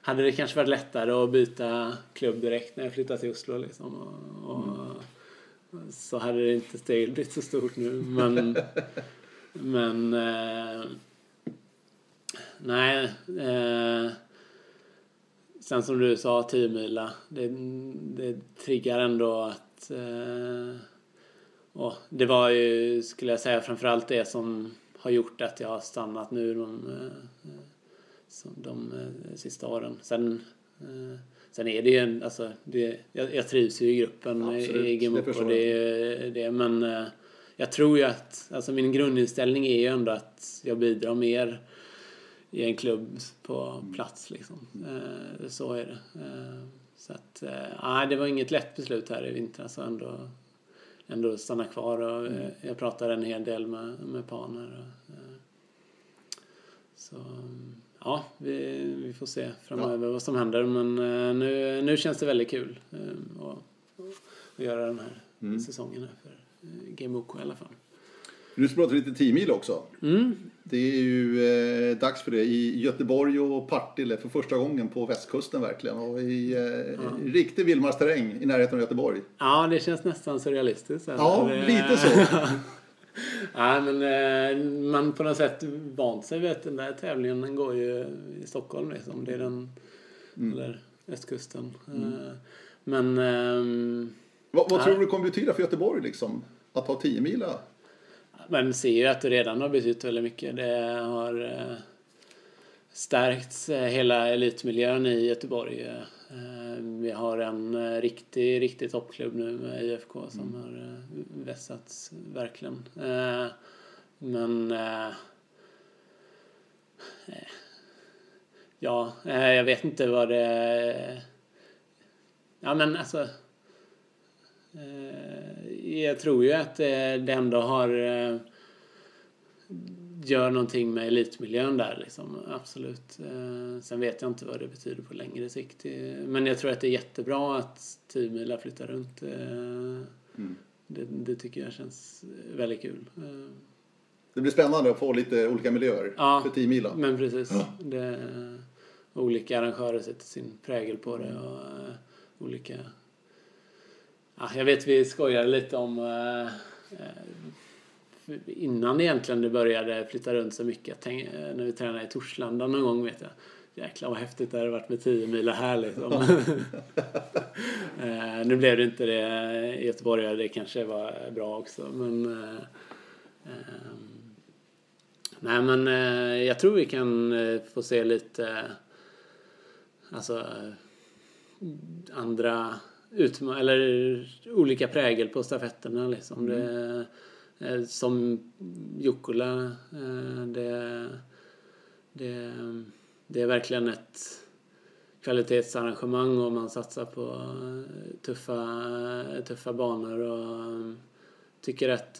hade det kanske varit lättare att byta klubb direkt när jag flyttade till Oslo liksom. Och, och mm. Så hade det inte steget blivit så stort nu. Men, (laughs) men eh, nej. Eh, sen som du sa, 10 mila. Det, det triggar ändå att eh, och det var ju, skulle jag säga, framförallt det som har gjort att jag har stannat nu de, eh, som de eh, sista åren. Sen, eh, sen är det ju en, alltså, det, jag, jag trivs ju i gruppen Absolut, i GMOP och det, det, men jag tror ju att, alltså min grundinställning är ju ändå att jag bidrar mer i en klubb på plats liksom. Så är det. Så att, nej, det var inget lätt beslut här i vintras att ändå, ändå stanna kvar. Och, mm. Jag pratade en hel del med, med Paner. Så ja, vi, vi får se framöver ja. vad som händer. Men nu, nu känns det väldigt kul att, att göra den här mm. säsongen här för GMOK i alla fall. Nu pratar vi lite 10 mil också. Mm. Det är ju eh, dags för det i Göteborg och Partille för första gången på västkusten verkligen. Och i eh, ja. riktig vildmarksterräng i närheten av Göteborg. Ja, det känns nästan surrealistiskt. Ja, det... lite så. (laughs) ja, men eh, man på något sätt vant sig vid att den där tävlingen den går ju i Stockholm liksom. Det är den, mm. eller västkusten. Mm. Eh, men... Eh, vad, vad tror du det kommer betyda för Göteborg liksom? Att ha 10 mila? Man ser ju att det redan har betytt väldigt mycket. Det har eh, stärkt eh, hela elitmiljön i Göteborg. Eh, vi har en riktig, riktig toppklubb nu med IFK som mm. har vässats verkligen. Men ja, jag vet inte vad det... Ja men alltså jag tror ju att eh, det ändå har eh, gör någonting med elitmiljön där liksom, absolut. Sen vet jag inte vad det betyder på längre sikt. Men jag tror att det är jättebra att Timila flyttar runt. Mm. Det, det, tycker jag känns väldigt kul. Det blir spännande att få lite olika miljöer ja, för Timila. men precis. Ja. Det, olika arrangörer sätter sin prägel på det och olika Ja, jag vet vi skojade lite om eh, eh, innan egentligen det började flytta runt så mycket. Tänk, eh, när vi tränade i Torslanda någon gång vet jag. Jäklar vad häftigt det hade varit med 10 mil här liksom. (laughs) eh, nu blev det inte det i Göteborg det kanske var bra också men eh, eh, Nej men eh, jag tror vi kan få se lite alltså andra utma eller olika prägel på stafetterna liksom. Mm. Det, eh, som Jukkola, eh, det, det, det är verkligen ett kvalitetsarrangemang och man satsar på eh, tuffa, tuffa banor och tycker att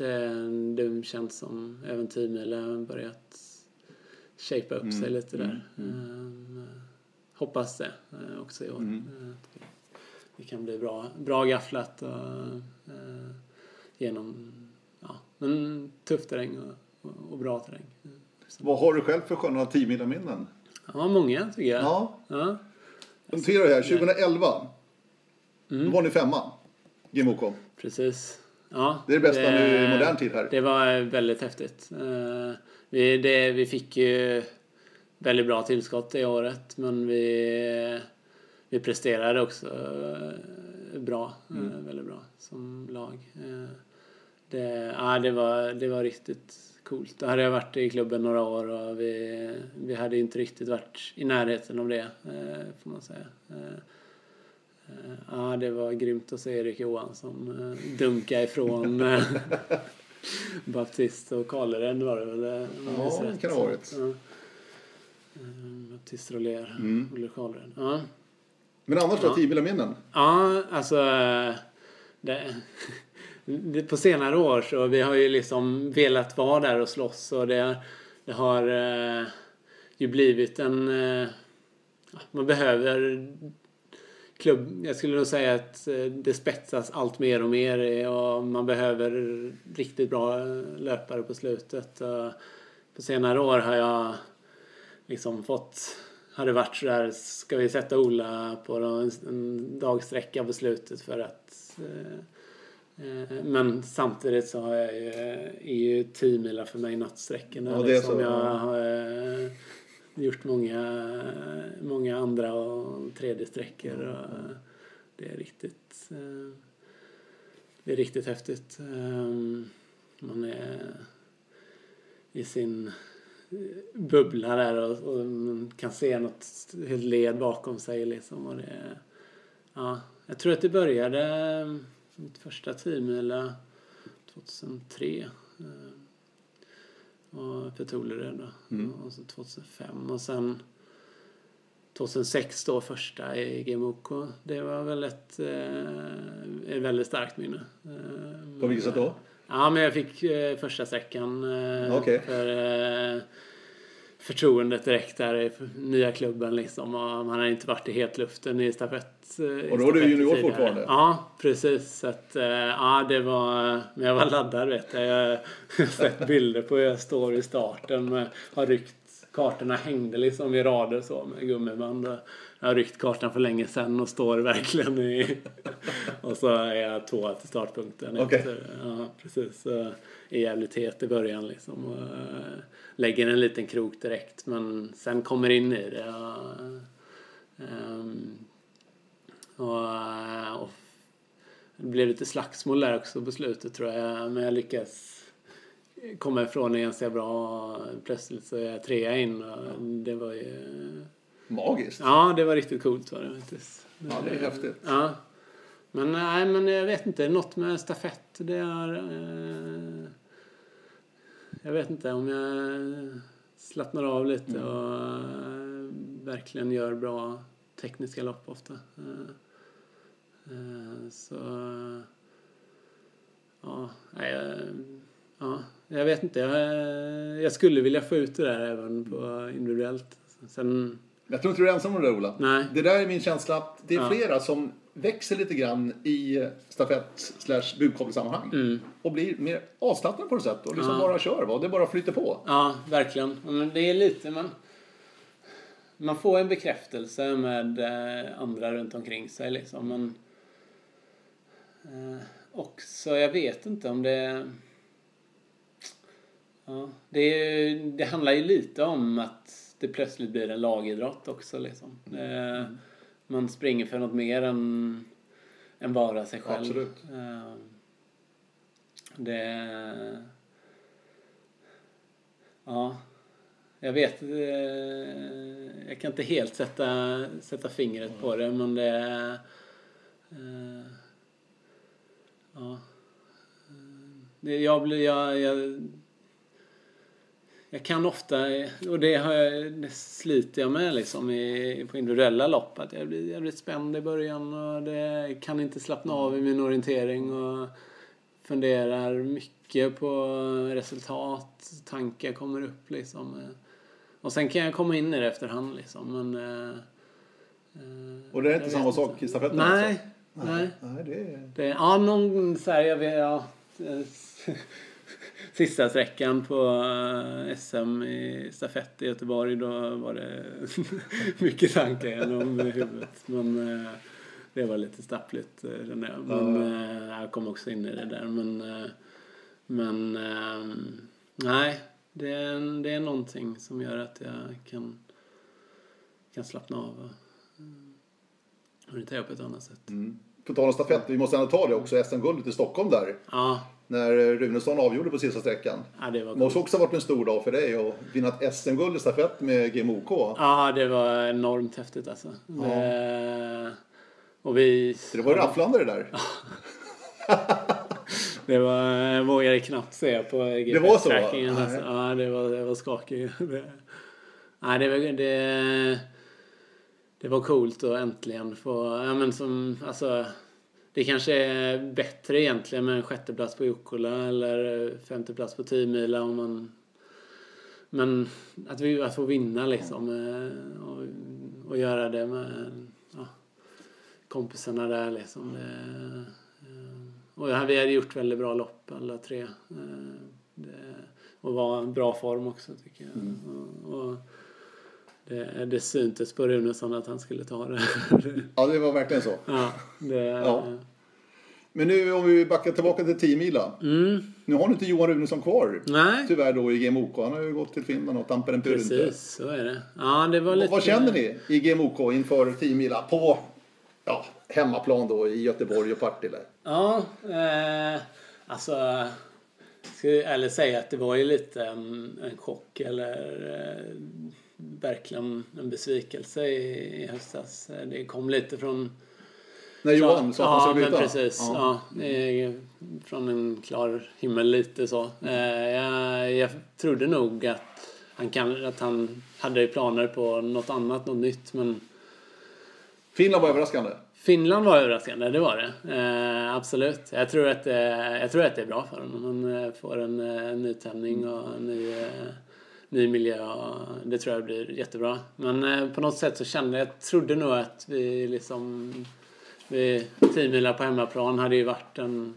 det känns som även teammilen börjat shapea upp sig mm. lite där. Mm. Mm. Hoppas det också i år. Mm det kan bli bra, bra gafflat och, eh, genom ja, en tuff terräng och, och, och bra terräng. Så. Vad har du själv för sköna teamminnen? Ja, många tycker jag. Ja. ja. Notera här, 2011 mm. då var ni femma, GMOK. Precis. Ja, det är det bästa det, nu i modern tid här. Det var väldigt häftigt. Uh, vi, det, vi fick ju väldigt bra tillskott det året men vi vi presterade också eh, bra, eh, mm. väldigt bra som lag. Eh, det, ja, det, var, det var riktigt coolt. Då hade jag varit i klubben några år och vi, vi hade inte riktigt varit i närheten av det, får man säga. Ja, det var grymt att se Erik Johansson dunka ifrån (laughs) Baptist och Karlered var det väl? Ja, det kan det ha varit. Ja. Baptist Roller, mm. Olle Karlered. Ja. Men annars då, ja. minnen? Ja, alltså... Det, det, på senare år så vi har ju liksom velat vara där och slåss och det, det har eh, ju blivit en... Eh, man behöver klubb... Jag skulle nog säga att eh, det spetsas allt mer och mer och man behöver riktigt bra löpare på slutet. På senare år har jag liksom fått hade varit sådär, ska vi sätta Ola på en, en dagsträcka på slutet för att eh, eh, men samtidigt så har jag ju, är ju 10 milar för mig nattsträckorna. Ja, liksom. Så, jag har eh, gjort många, många andra och tredje sträckor. Och det är riktigt det är riktigt häftigt. Eh, man är i sin bubbla där och, och kan se något helt led bakom sig liksom. Och det, ja, jag tror att det började mitt första teammila 2003. Och för Tolered då. Mm. Och så 2005 och sen 2006 då första i GMOK. Det var väl ett, eh, ett väldigt starkt minne. Eh, På vilket sätt då? Ja, men jag fick eh, första sträckan eh, Okej. för eh, förtroendet direkt där i nya klubben liksom. Och man hade inte varit i hetluften i stafett. eh, Och då var du junior fortfarande? Ja, precis. Så att, eh, ja, det var... Men jag var laddad vet jag. Jag har sett bilder på hur jag står i starten. Har ryckt kartorna hängde liksom i rader så med gummiband. Och Jag har ryckt kartan för länge sedan och står verkligen i... och så är jag tvåa till startpunkten. Okej. efter- Ja, precis. Så är jävligt het i början liksom. Och, eh, lägger en liten krok direkt men sen kommer in i det. Och, ehm, och, eh, och det blev lite slagsmål där också på slutet tror jag. Men jag lyckas komma ifrån det ganska bra. Plötsligt så är jag trea in och det var ju... Magiskt. Ja, det var riktigt coolt var det faktiskt. Ja, det är häftigt. Ja. Men nej, men jag vet inte. Något med stafett. Det är... Eh, jag vet inte om jag slappnar av lite och eh, verkligen gör bra tekniska lopp ofta. Eh, eh, så... Ja, nej, jag- ja, jag vet inte. Jag, jag skulle vilja få ut det där även på individuellt. Sen... Jag tror inte du är ensam om det där, Ola. Nej. Det där är min känsla att det är Ja. flera som växer lite grann i stafett slash budkoppelsammanhang. Och blir mer avslappnade på något sätt och liksom Mm. Ja. bara kör. Va? Det bara flyter på. Ja, verkligen. Men det är lite man... Man får en bekräftelse med eh, andra runt omkring sig liksom. Men... Eh, också, jag vet inte om det... Ja, det, är, det handlar ju lite om att det plötsligt blir en lagidrott också liksom. Det, man springer för något mer än, än bara sig själv. Absolut. Eh, Det... Ja, jag vet. eh, Jag kan inte helt sätta, sätta fingret på det, men det... eh, Ja. Det, jag, blir, jag, jag, jag kan ofta, och det, har jag, det sliter jag med liksom i, på individuella lopp, att jag blir jävligt spänd i början och det kan inte slappna av i min orientering och funderar mycket på resultat, tankar kommer upp liksom. Och sen kan jag komma in i det efterhand liksom, men... eh, eh, Och det är jag inte samma sak i stafetten? Nej, Alltså. nej. Nej, det är... Det, ja, någon så här, jag vet, ja, eh, Sista sträckan på eh, SM i stafett i Göteborg, då var det (laughs) mycket tankar genom huvudet. Men eh, det var lite stappligt eh, kände jag. Men jag kom också in i det där. Men, men nej, det är, det är någonting som gör att jag kan, kan slappna av och orientera på ett annat sätt. Mm. På tal om stafett, vi måste ändå ta det också. SM-guldet i Stockholm där. Ja, När Runesson avgjorde på sista sträckan. ja, det var Det måste också ha varit en stor dag för dig att vinna ett SM-guld i stafett med GMOK. Ja, det var enormt häftigt alltså. Det, och vi... Så det var rafflande det där. (laughs) Det var, jag vågade knappt se på Det var så, va? GPS-trackingen. Alltså. Ja, det var, det var skakigt. Det, nej, det, var, det, det var coolt att äntligen få... Ja, men som, alltså, det kanske är bättre egentligen med en sjätteplats på Jukkola eller femteplats på 10 mila om man... Men att, vi, att få vinna liksom eh, och, och göra det med ja, kompisarna där liksom. Det, eh, och vi hade gjort väldigt bra lopp alla tre. Eh, Det, och var en bra form också tycker jag. Och, och det, det syntes på Runesson att han skulle ta det. Ja, det var verkligen så. ja, det, Ja. Men nu om vi backar tillbaka till 10 mila. Mm, Nu har du inte Johan Runesson kvar. nej, Tyvärr då i GMOK. Han har ju gått till Finland och Tampere Pyrynte. precis så är det. Ja, det var lite... Vad känner ni i GMOK inför 10 mila på ja, hemmaplan då i Göteborg och Partille? Ja, eh, alltså... Ska jag ärligt säga att det var ju lite en, en chock eller eh, verkligen en besvikelse i, i höstas. Det kom lite från... När Johan sa att han ja, skulle byta? men precis. Ja. från en klar himmel lite så. Eh, jag, jag trodde nog att han, kan, att han hade planer på något annat, något nytt. Men Finland var överraskande. Finland var överraskande, det var det. Eh, absolut. Jag tror, att, eh, jag tror att det är bra för honom. Han eh, får en eh, nytändning och en ny, eh, ny miljö. Och det tror jag blir jättebra. Men eh, på något sätt så kände jag, trodde nog att vi liksom... Vi, tio på hemmaplan hade ju varit en,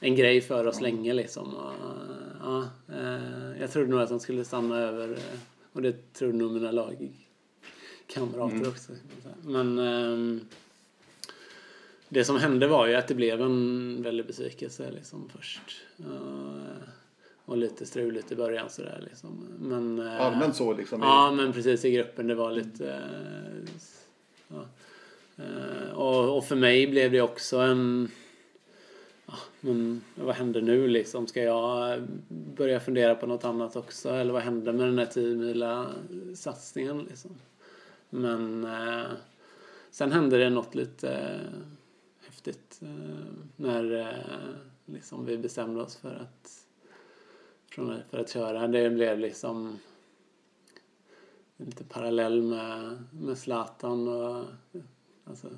en grej för oss länge liksom. Och, ja, eh, jag trodde nog att de skulle stanna över. eh, Och det trodde nog mina lagkamrater också. Men... ehm, det som hände var ju att det blev en väldig besvikelse liksom först. Och lite struligt i början sådär liksom. Men, eh, Allmänt så liksom. Ja, men precis i gruppen. Det var lite... eh, Ja. Eh, Och, och för mig blev det också en... Ja, men vad händer nu liksom? Ska jag börja fundera på något annat också? Eller vad händer med den här 10 satsningen liksom? Men eh, sen hände det något lite eh, häftigt eh, när liksom vi bestämde oss för att, från, för att köra. Det blev liksom lite parallell med, med Zlatan och alltså,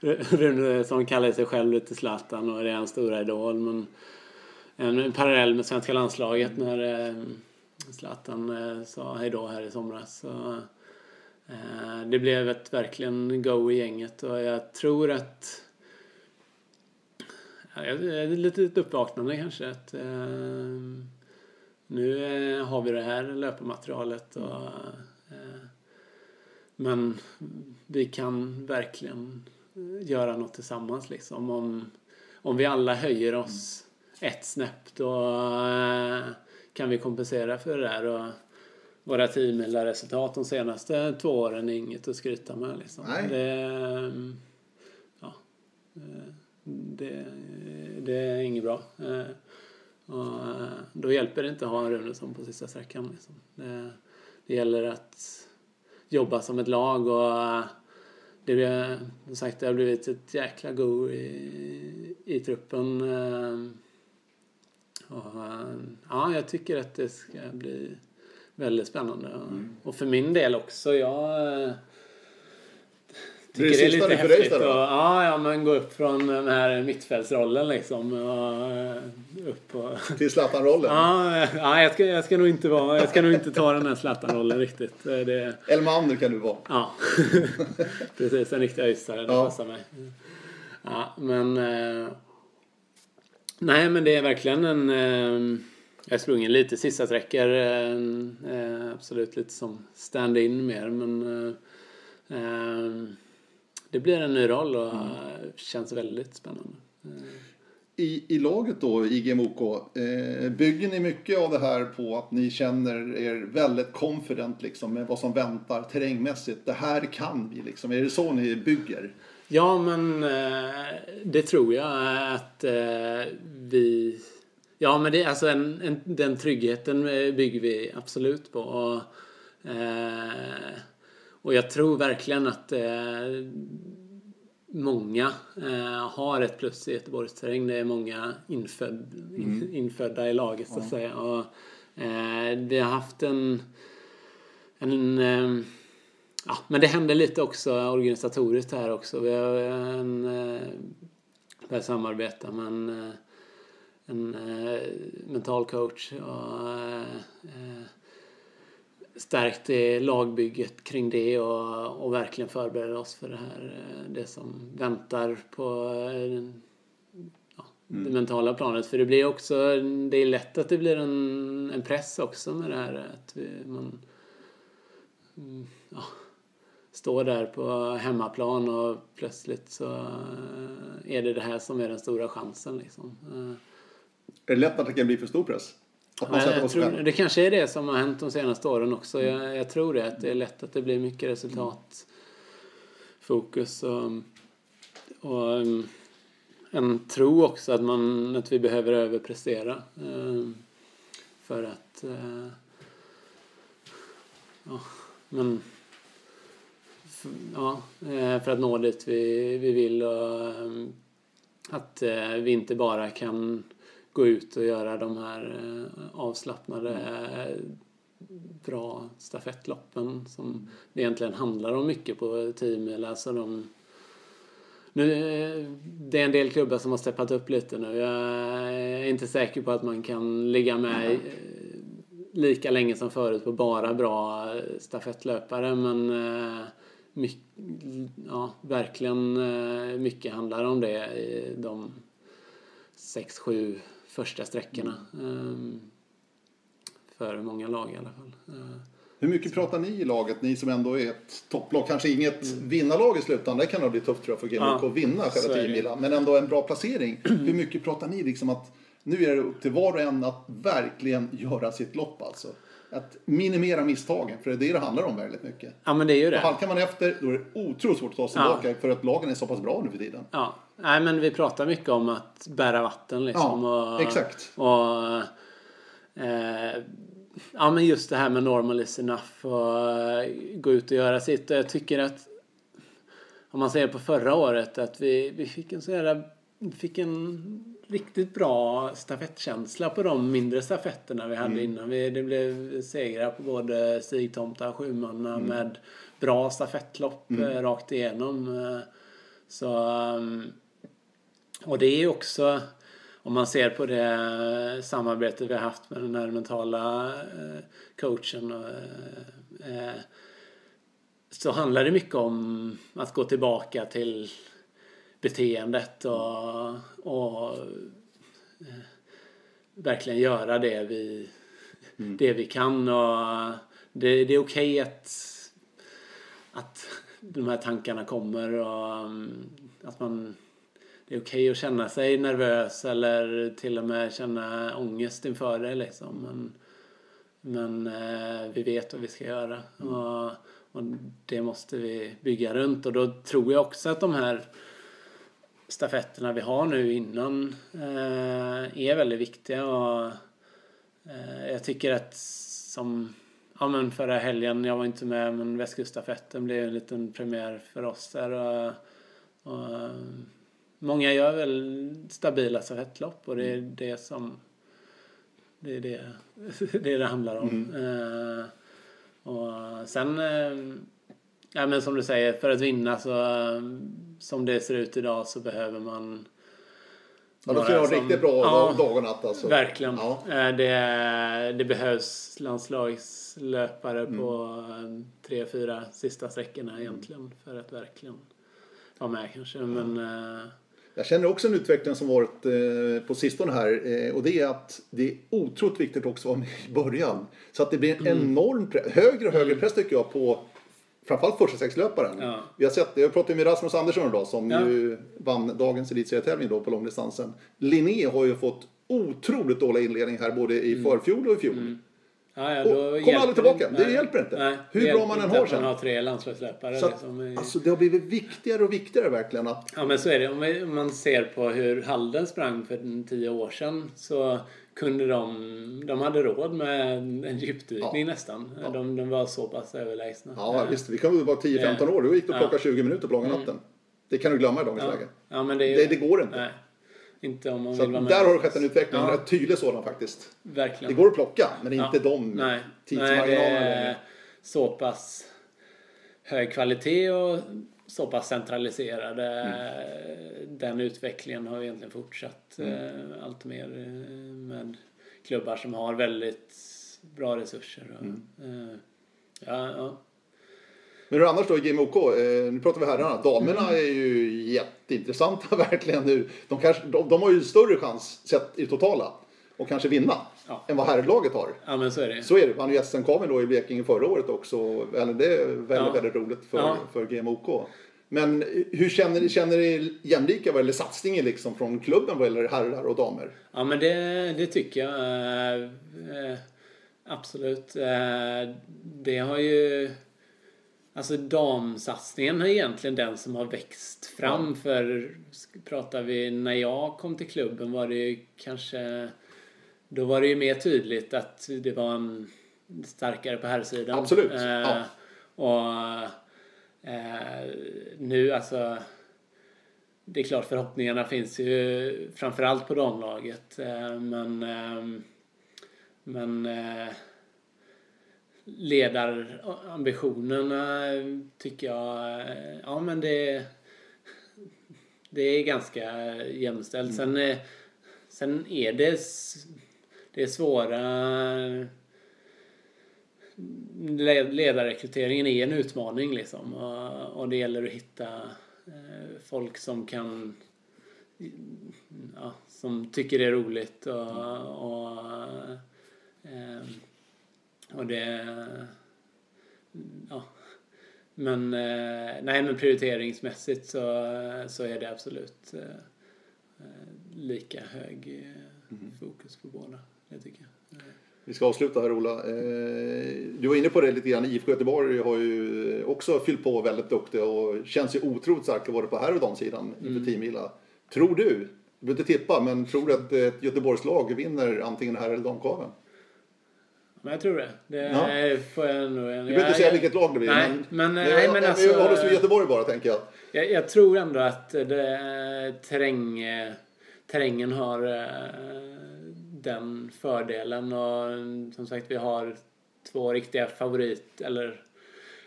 (laughs) Rune som kallar sig själv lite Zlatan och det är hans stora idol men en parallell med svenska landslaget när eh, Zlatan eh, sa hejdå här i somras. Så, eh, det blev ett verkligen go i gänget och jag tror att ja, det är lite uppvaknande kanske att eh, nu eh, har vi det här löpmaterialet och eh, men vi kan verkligen göra något tillsammans liksom. Om, om vi alla höjer oss ett snäpp då eh, kan vi kompensera för det där. Och våra resultat de senaste två åren är inget att skryta med liksom. Nej. Det, ja, det, det är inget bra. Och eh, då hjälper det inte att ha Runesson på sista sträckan. Liksom. Det, det gäller att jobba som ett lag och eh, det, som sagt, det har blivit ett jäkla go i, i truppen. eh, Och, ja, jag tycker att det ska bli väldigt spännande. Och för min del också. Jag eh, Det är tycker det är lite för dig, häftigt. Och, ja, ja, men gå upp från den här mittfältsrollen liksom. Och, eh, upp och, Till Zlatan-rollen. Ja, ja jag, ska, jag ska nog inte vara, jag ska nog inte ta den här Zlatan-rollen riktigt. Det, Elmander kan du vara. ja, (laughs) precis. En riktig öistare, det Ja. passar mig. Ja, men... Eh, nej, men det är verkligen en... Eh, jag har sprungit lite sista sträckor. Absolut lite som stand-in mer, men... Eh, det blir en ny roll och eh, känns väldigt spännande. I, I laget då, IGMOK, eh, bygger ni mycket av det här på att ni känner er väldigt confident liksom, med vad som väntar terrängmässigt? Det här kan vi liksom. Är det så ni bygger? Ja, men eh, det tror jag att eh, vi... Ja, men det, alltså en, en, den tryggheten eh, bygger vi absolut på. Och, eh, och jag tror verkligen att eh, många eh, har ett plus i Göteborgsterräng. Det är många inföd, in, infödda i laget så att säga. Och, eh, vi har haft en... en eh, Ja, men det händer lite också organisatoriskt här också. Vi har en, eh, börjat samarbeta med en, eh, en eh, mental coach och stärkt lagbygget kring det och, och verkligen förbereder oss för det här. eh, Det som väntar på eh, ja, det mentala planet. För det blir också, det är lätt att det blir en, en press också med det här att vi, man mm, ja, står där på hemmaplan och plötsligt så eh, är det det här som är den stora chansen liksom. Är det lätt att det kan bli för stor press? Men tror, det kanske är det som har hänt de senaste åren också. Jag, jag tror det, att det är lätt att det blir mycket resultatfokus och, och um, en tro också att, man, att vi behöver överprestera um, för att uh, ja, men ja, eh, för att nå dit vi, vi vill och um, att eh, vi inte bara kan gå ut och göra de här eh, avslappnade eh, bra stafettloppen som det egentligen handlar om mycket på 10 mil. Alltså de, nu, det är en del klubbar som har steppat upp lite nu. Jag är inte säker på att man kan ligga med lika länge som förut på bara bra stafettlöpare men mycket, ja, verkligen mycket handlar om det i de sex, sju första sträckorna. Mm. För många lag i alla fall. Eh. Hur mycket pratar ni i laget, ni som ändå är ett topplag? Kanske inget mm. vinnarlag i slutändan, det kan nog bli tufft tror jag för GMK ja, att vinna själva 10 milen. Men ändå en bra placering. (clears throat) Hur mycket pratar ni liksom att nu är det upp till var och en att verkligen göra sitt lopp alltså? Att minimera misstagen, för det är det det handlar om väldigt mycket. Ja, men det är ju det. Och halkar man efter, då är det otroligt svårt att ta sig ja. tillbaka för att lagen är så pass bra nu för tiden. Ja, nej men vi pratar mycket om att bära vatten liksom. Ja, och, exakt. Och, eh, ja men just det här med normal is enough och eh, gå ut och göra sitt. Och jag tycker att om man ser på förra året att vi, vi fick en så jävla, fick en riktigt bra stafettkänsla på de mindre stafetterna vi hade mm. innan. Vi, det blev segrar på både Stigtomta och Sjumanna mm. med bra stafettlopp mm. Eh, rakt igenom. Eh, så, ehm, och det är också om man ser på det samarbete vi har haft med den här mentala eh, coachen så handlar det mycket om att gå tillbaka till beteendet och, och eh, verkligen göra det vi, mm. det vi kan. Och det, det är okej okay att, att de här tankarna kommer och mm, att man det är okej okay att känna sig nervös eller till och med känna ångest inför det liksom. Men, men eh, vi vet vad vi ska göra. Mm. Och, och det måste vi bygga runt och då tror jag också att de här stafetterna vi har nu innan eh, är väldigt viktiga. Och, eh, jag tycker att som ja, men förra helgen, jag var inte med, men västkuststafetten blev en liten premiär för oss där. Och, och, många gör väl stabila stafettlopp och det är mm. det som det är det (laughs) det, det handlar om. Mm. Eh, och sen eh, Ja men som du säger, för att vinna så som det ser ut idag så behöver man Ja, då ska jag riktigt bra ja, dag och natt alltså. Verkligen. Ja. Eh, det, det behövs landslagslöpare mm. på tre, fyra sista sträckorna egentligen för att verkligen vara med kanske. Men, mm. Jag känner också en utveckling som varit eh, på sistone här och det är att det är otroligt viktigt också att vara med i början. Så att det blir en mm. enorm press, högre och högre mm. press tycker jag på framförallt första sexlöparen. Ja. Vi har sett, jag pratade med Rasmus Andersson idag som ja. ju vann dagens elitserietävling då på långdistansen. Linné har ju fått otroligt dålig inledning här både i mm. förfjol och i fjol. Mm. Ja, ja, och kommer aldrig tillbaka. Det, det hjälper inte. Nej, Hur bra man än har sen. Man har tre landslagslöpare. Så att, liksom. Alltså det har blivit viktigare och viktigare verkligen. Att... Ja men så är det. Om man ser på hur Halden sprang för tio år sedan så kunde de, de hade råd med en djupdykning ja. nästan. Ja. De, de var så pass överlägsna. Ja, ja. visst. Vi kan vara 10-15 år. Då gick det att plocka 20 minuter på långa mm. natten. Det kan du glömma i dagens läge. Ja, men det, det, det går inte. Nej. Inte om man så vill vara med. Där har det skett en utveckling, ja. en rätt tydlig sådan faktiskt. Verkligen. Det går att plocka, men inte de Nej. tidsmarginalerna. Nej, det är så pass hög kvalitet och så pass centraliserade. Mm. Den utvecklingen har egentligen fortsatt mm. Eh, allt mer eh, med klubbar som har väldigt bra resurser. Mm. Eh, ja, ja. Men hur annars då i GMOK? nu pratar vi herrarna. Damerna är ju jätteintressanta (laughs) verkligen nu. De, kanske, de, de har ju större chans sett i totala och kanske vinna ja. än vad herrlaget har. Ja men så är det. Så är det. Vann ju SM-kamen då i Blekinge förra året också. Eller det är väldigt, ja. väldigt roligt för, ja. för GMOK. Men hur känner ni, känner ni jämlika vad gäller satsningen liksom från klubben vad gäller herrar och damer? Ja men det, det tycker jag. Eh, eh, absolut. Eh, det har ju... Alltså damsatsningen är egentligen den som har växt fram. Ja. För pratar vi när jag kom till klubben var det ju kanske... Då var det ju mer tydligt att det var en starkare på herrsidan. Absolut. Ja. Och Eh, nu alltså det är klart förhoppningarna finns ju framförallt på damlaget eh, men eh, men eh, ledarambitionerna tycker jag, eh, ja men det, det är ganska jämställt. Sen, eh, sen är det, det är svåra le- ledarrekryteringen är en utmaning liksom. Och, och det gäller att hitta eh, folk som kan ja, som tycker det är roligt och, och, eh, och det ja. Men eh, nej men prioriteringsmässigt så, så är det absolut lika hög eh, fokus på båda det tycker jag. Vi ska avsluta här Ola. Eh, Du var inne på det lite grann. IFK Göteborg har ju också fyllt på väldigt duktiga och känns ju otroligt starka både på här och damsidan inför Teamvila. Tror du, du behöver inte tippa, men tror du att ett Göteborgslag vinner antingen här eller damkaven? Men jag tror det. Det Ja. får jag nog... Du behöver inte säga vilket lag det blir. Nej, men, men, Nej, men alltså, Vi håller oss vid Göteborg bara tänker jag. jag, jag tror ändå att det, terräng, terrängen har eh, den fördelen och som sagt vi har två riktiga favorit eller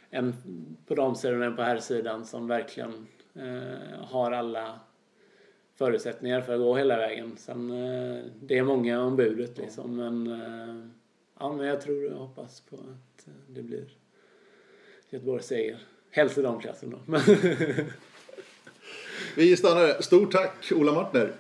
en på damsidan och en på herrsidan som verkligen eh, har alla förutsättningar för att gå hela vägen. Sen, eh, det är många om budet liksom men eh, ja, men jag tror och hoppas på att eh, det blir Göteborgs seger. Helst i damklassen då. (laughs) Vi stannar där. Stort tack Ola Martner.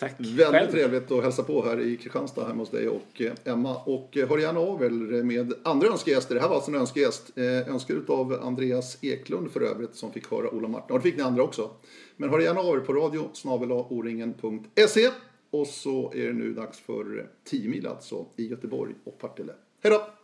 Tack Väldigt själv. trevligt att hälsa på här i Kristianstad hemma hos dig och eh, Emma. Och eh, hör gärna av er med andra önskegäster. Det här var alltså en önskegäst. Eh, önskad av Andreas Eklund för övrigt som fick höra Ola Martin. Och det fick ni andra också. Men hör gärna av er på radio oringen.se. Och så är det nu dags för 10 mil alltså i Göteborg och Partille. Hej då!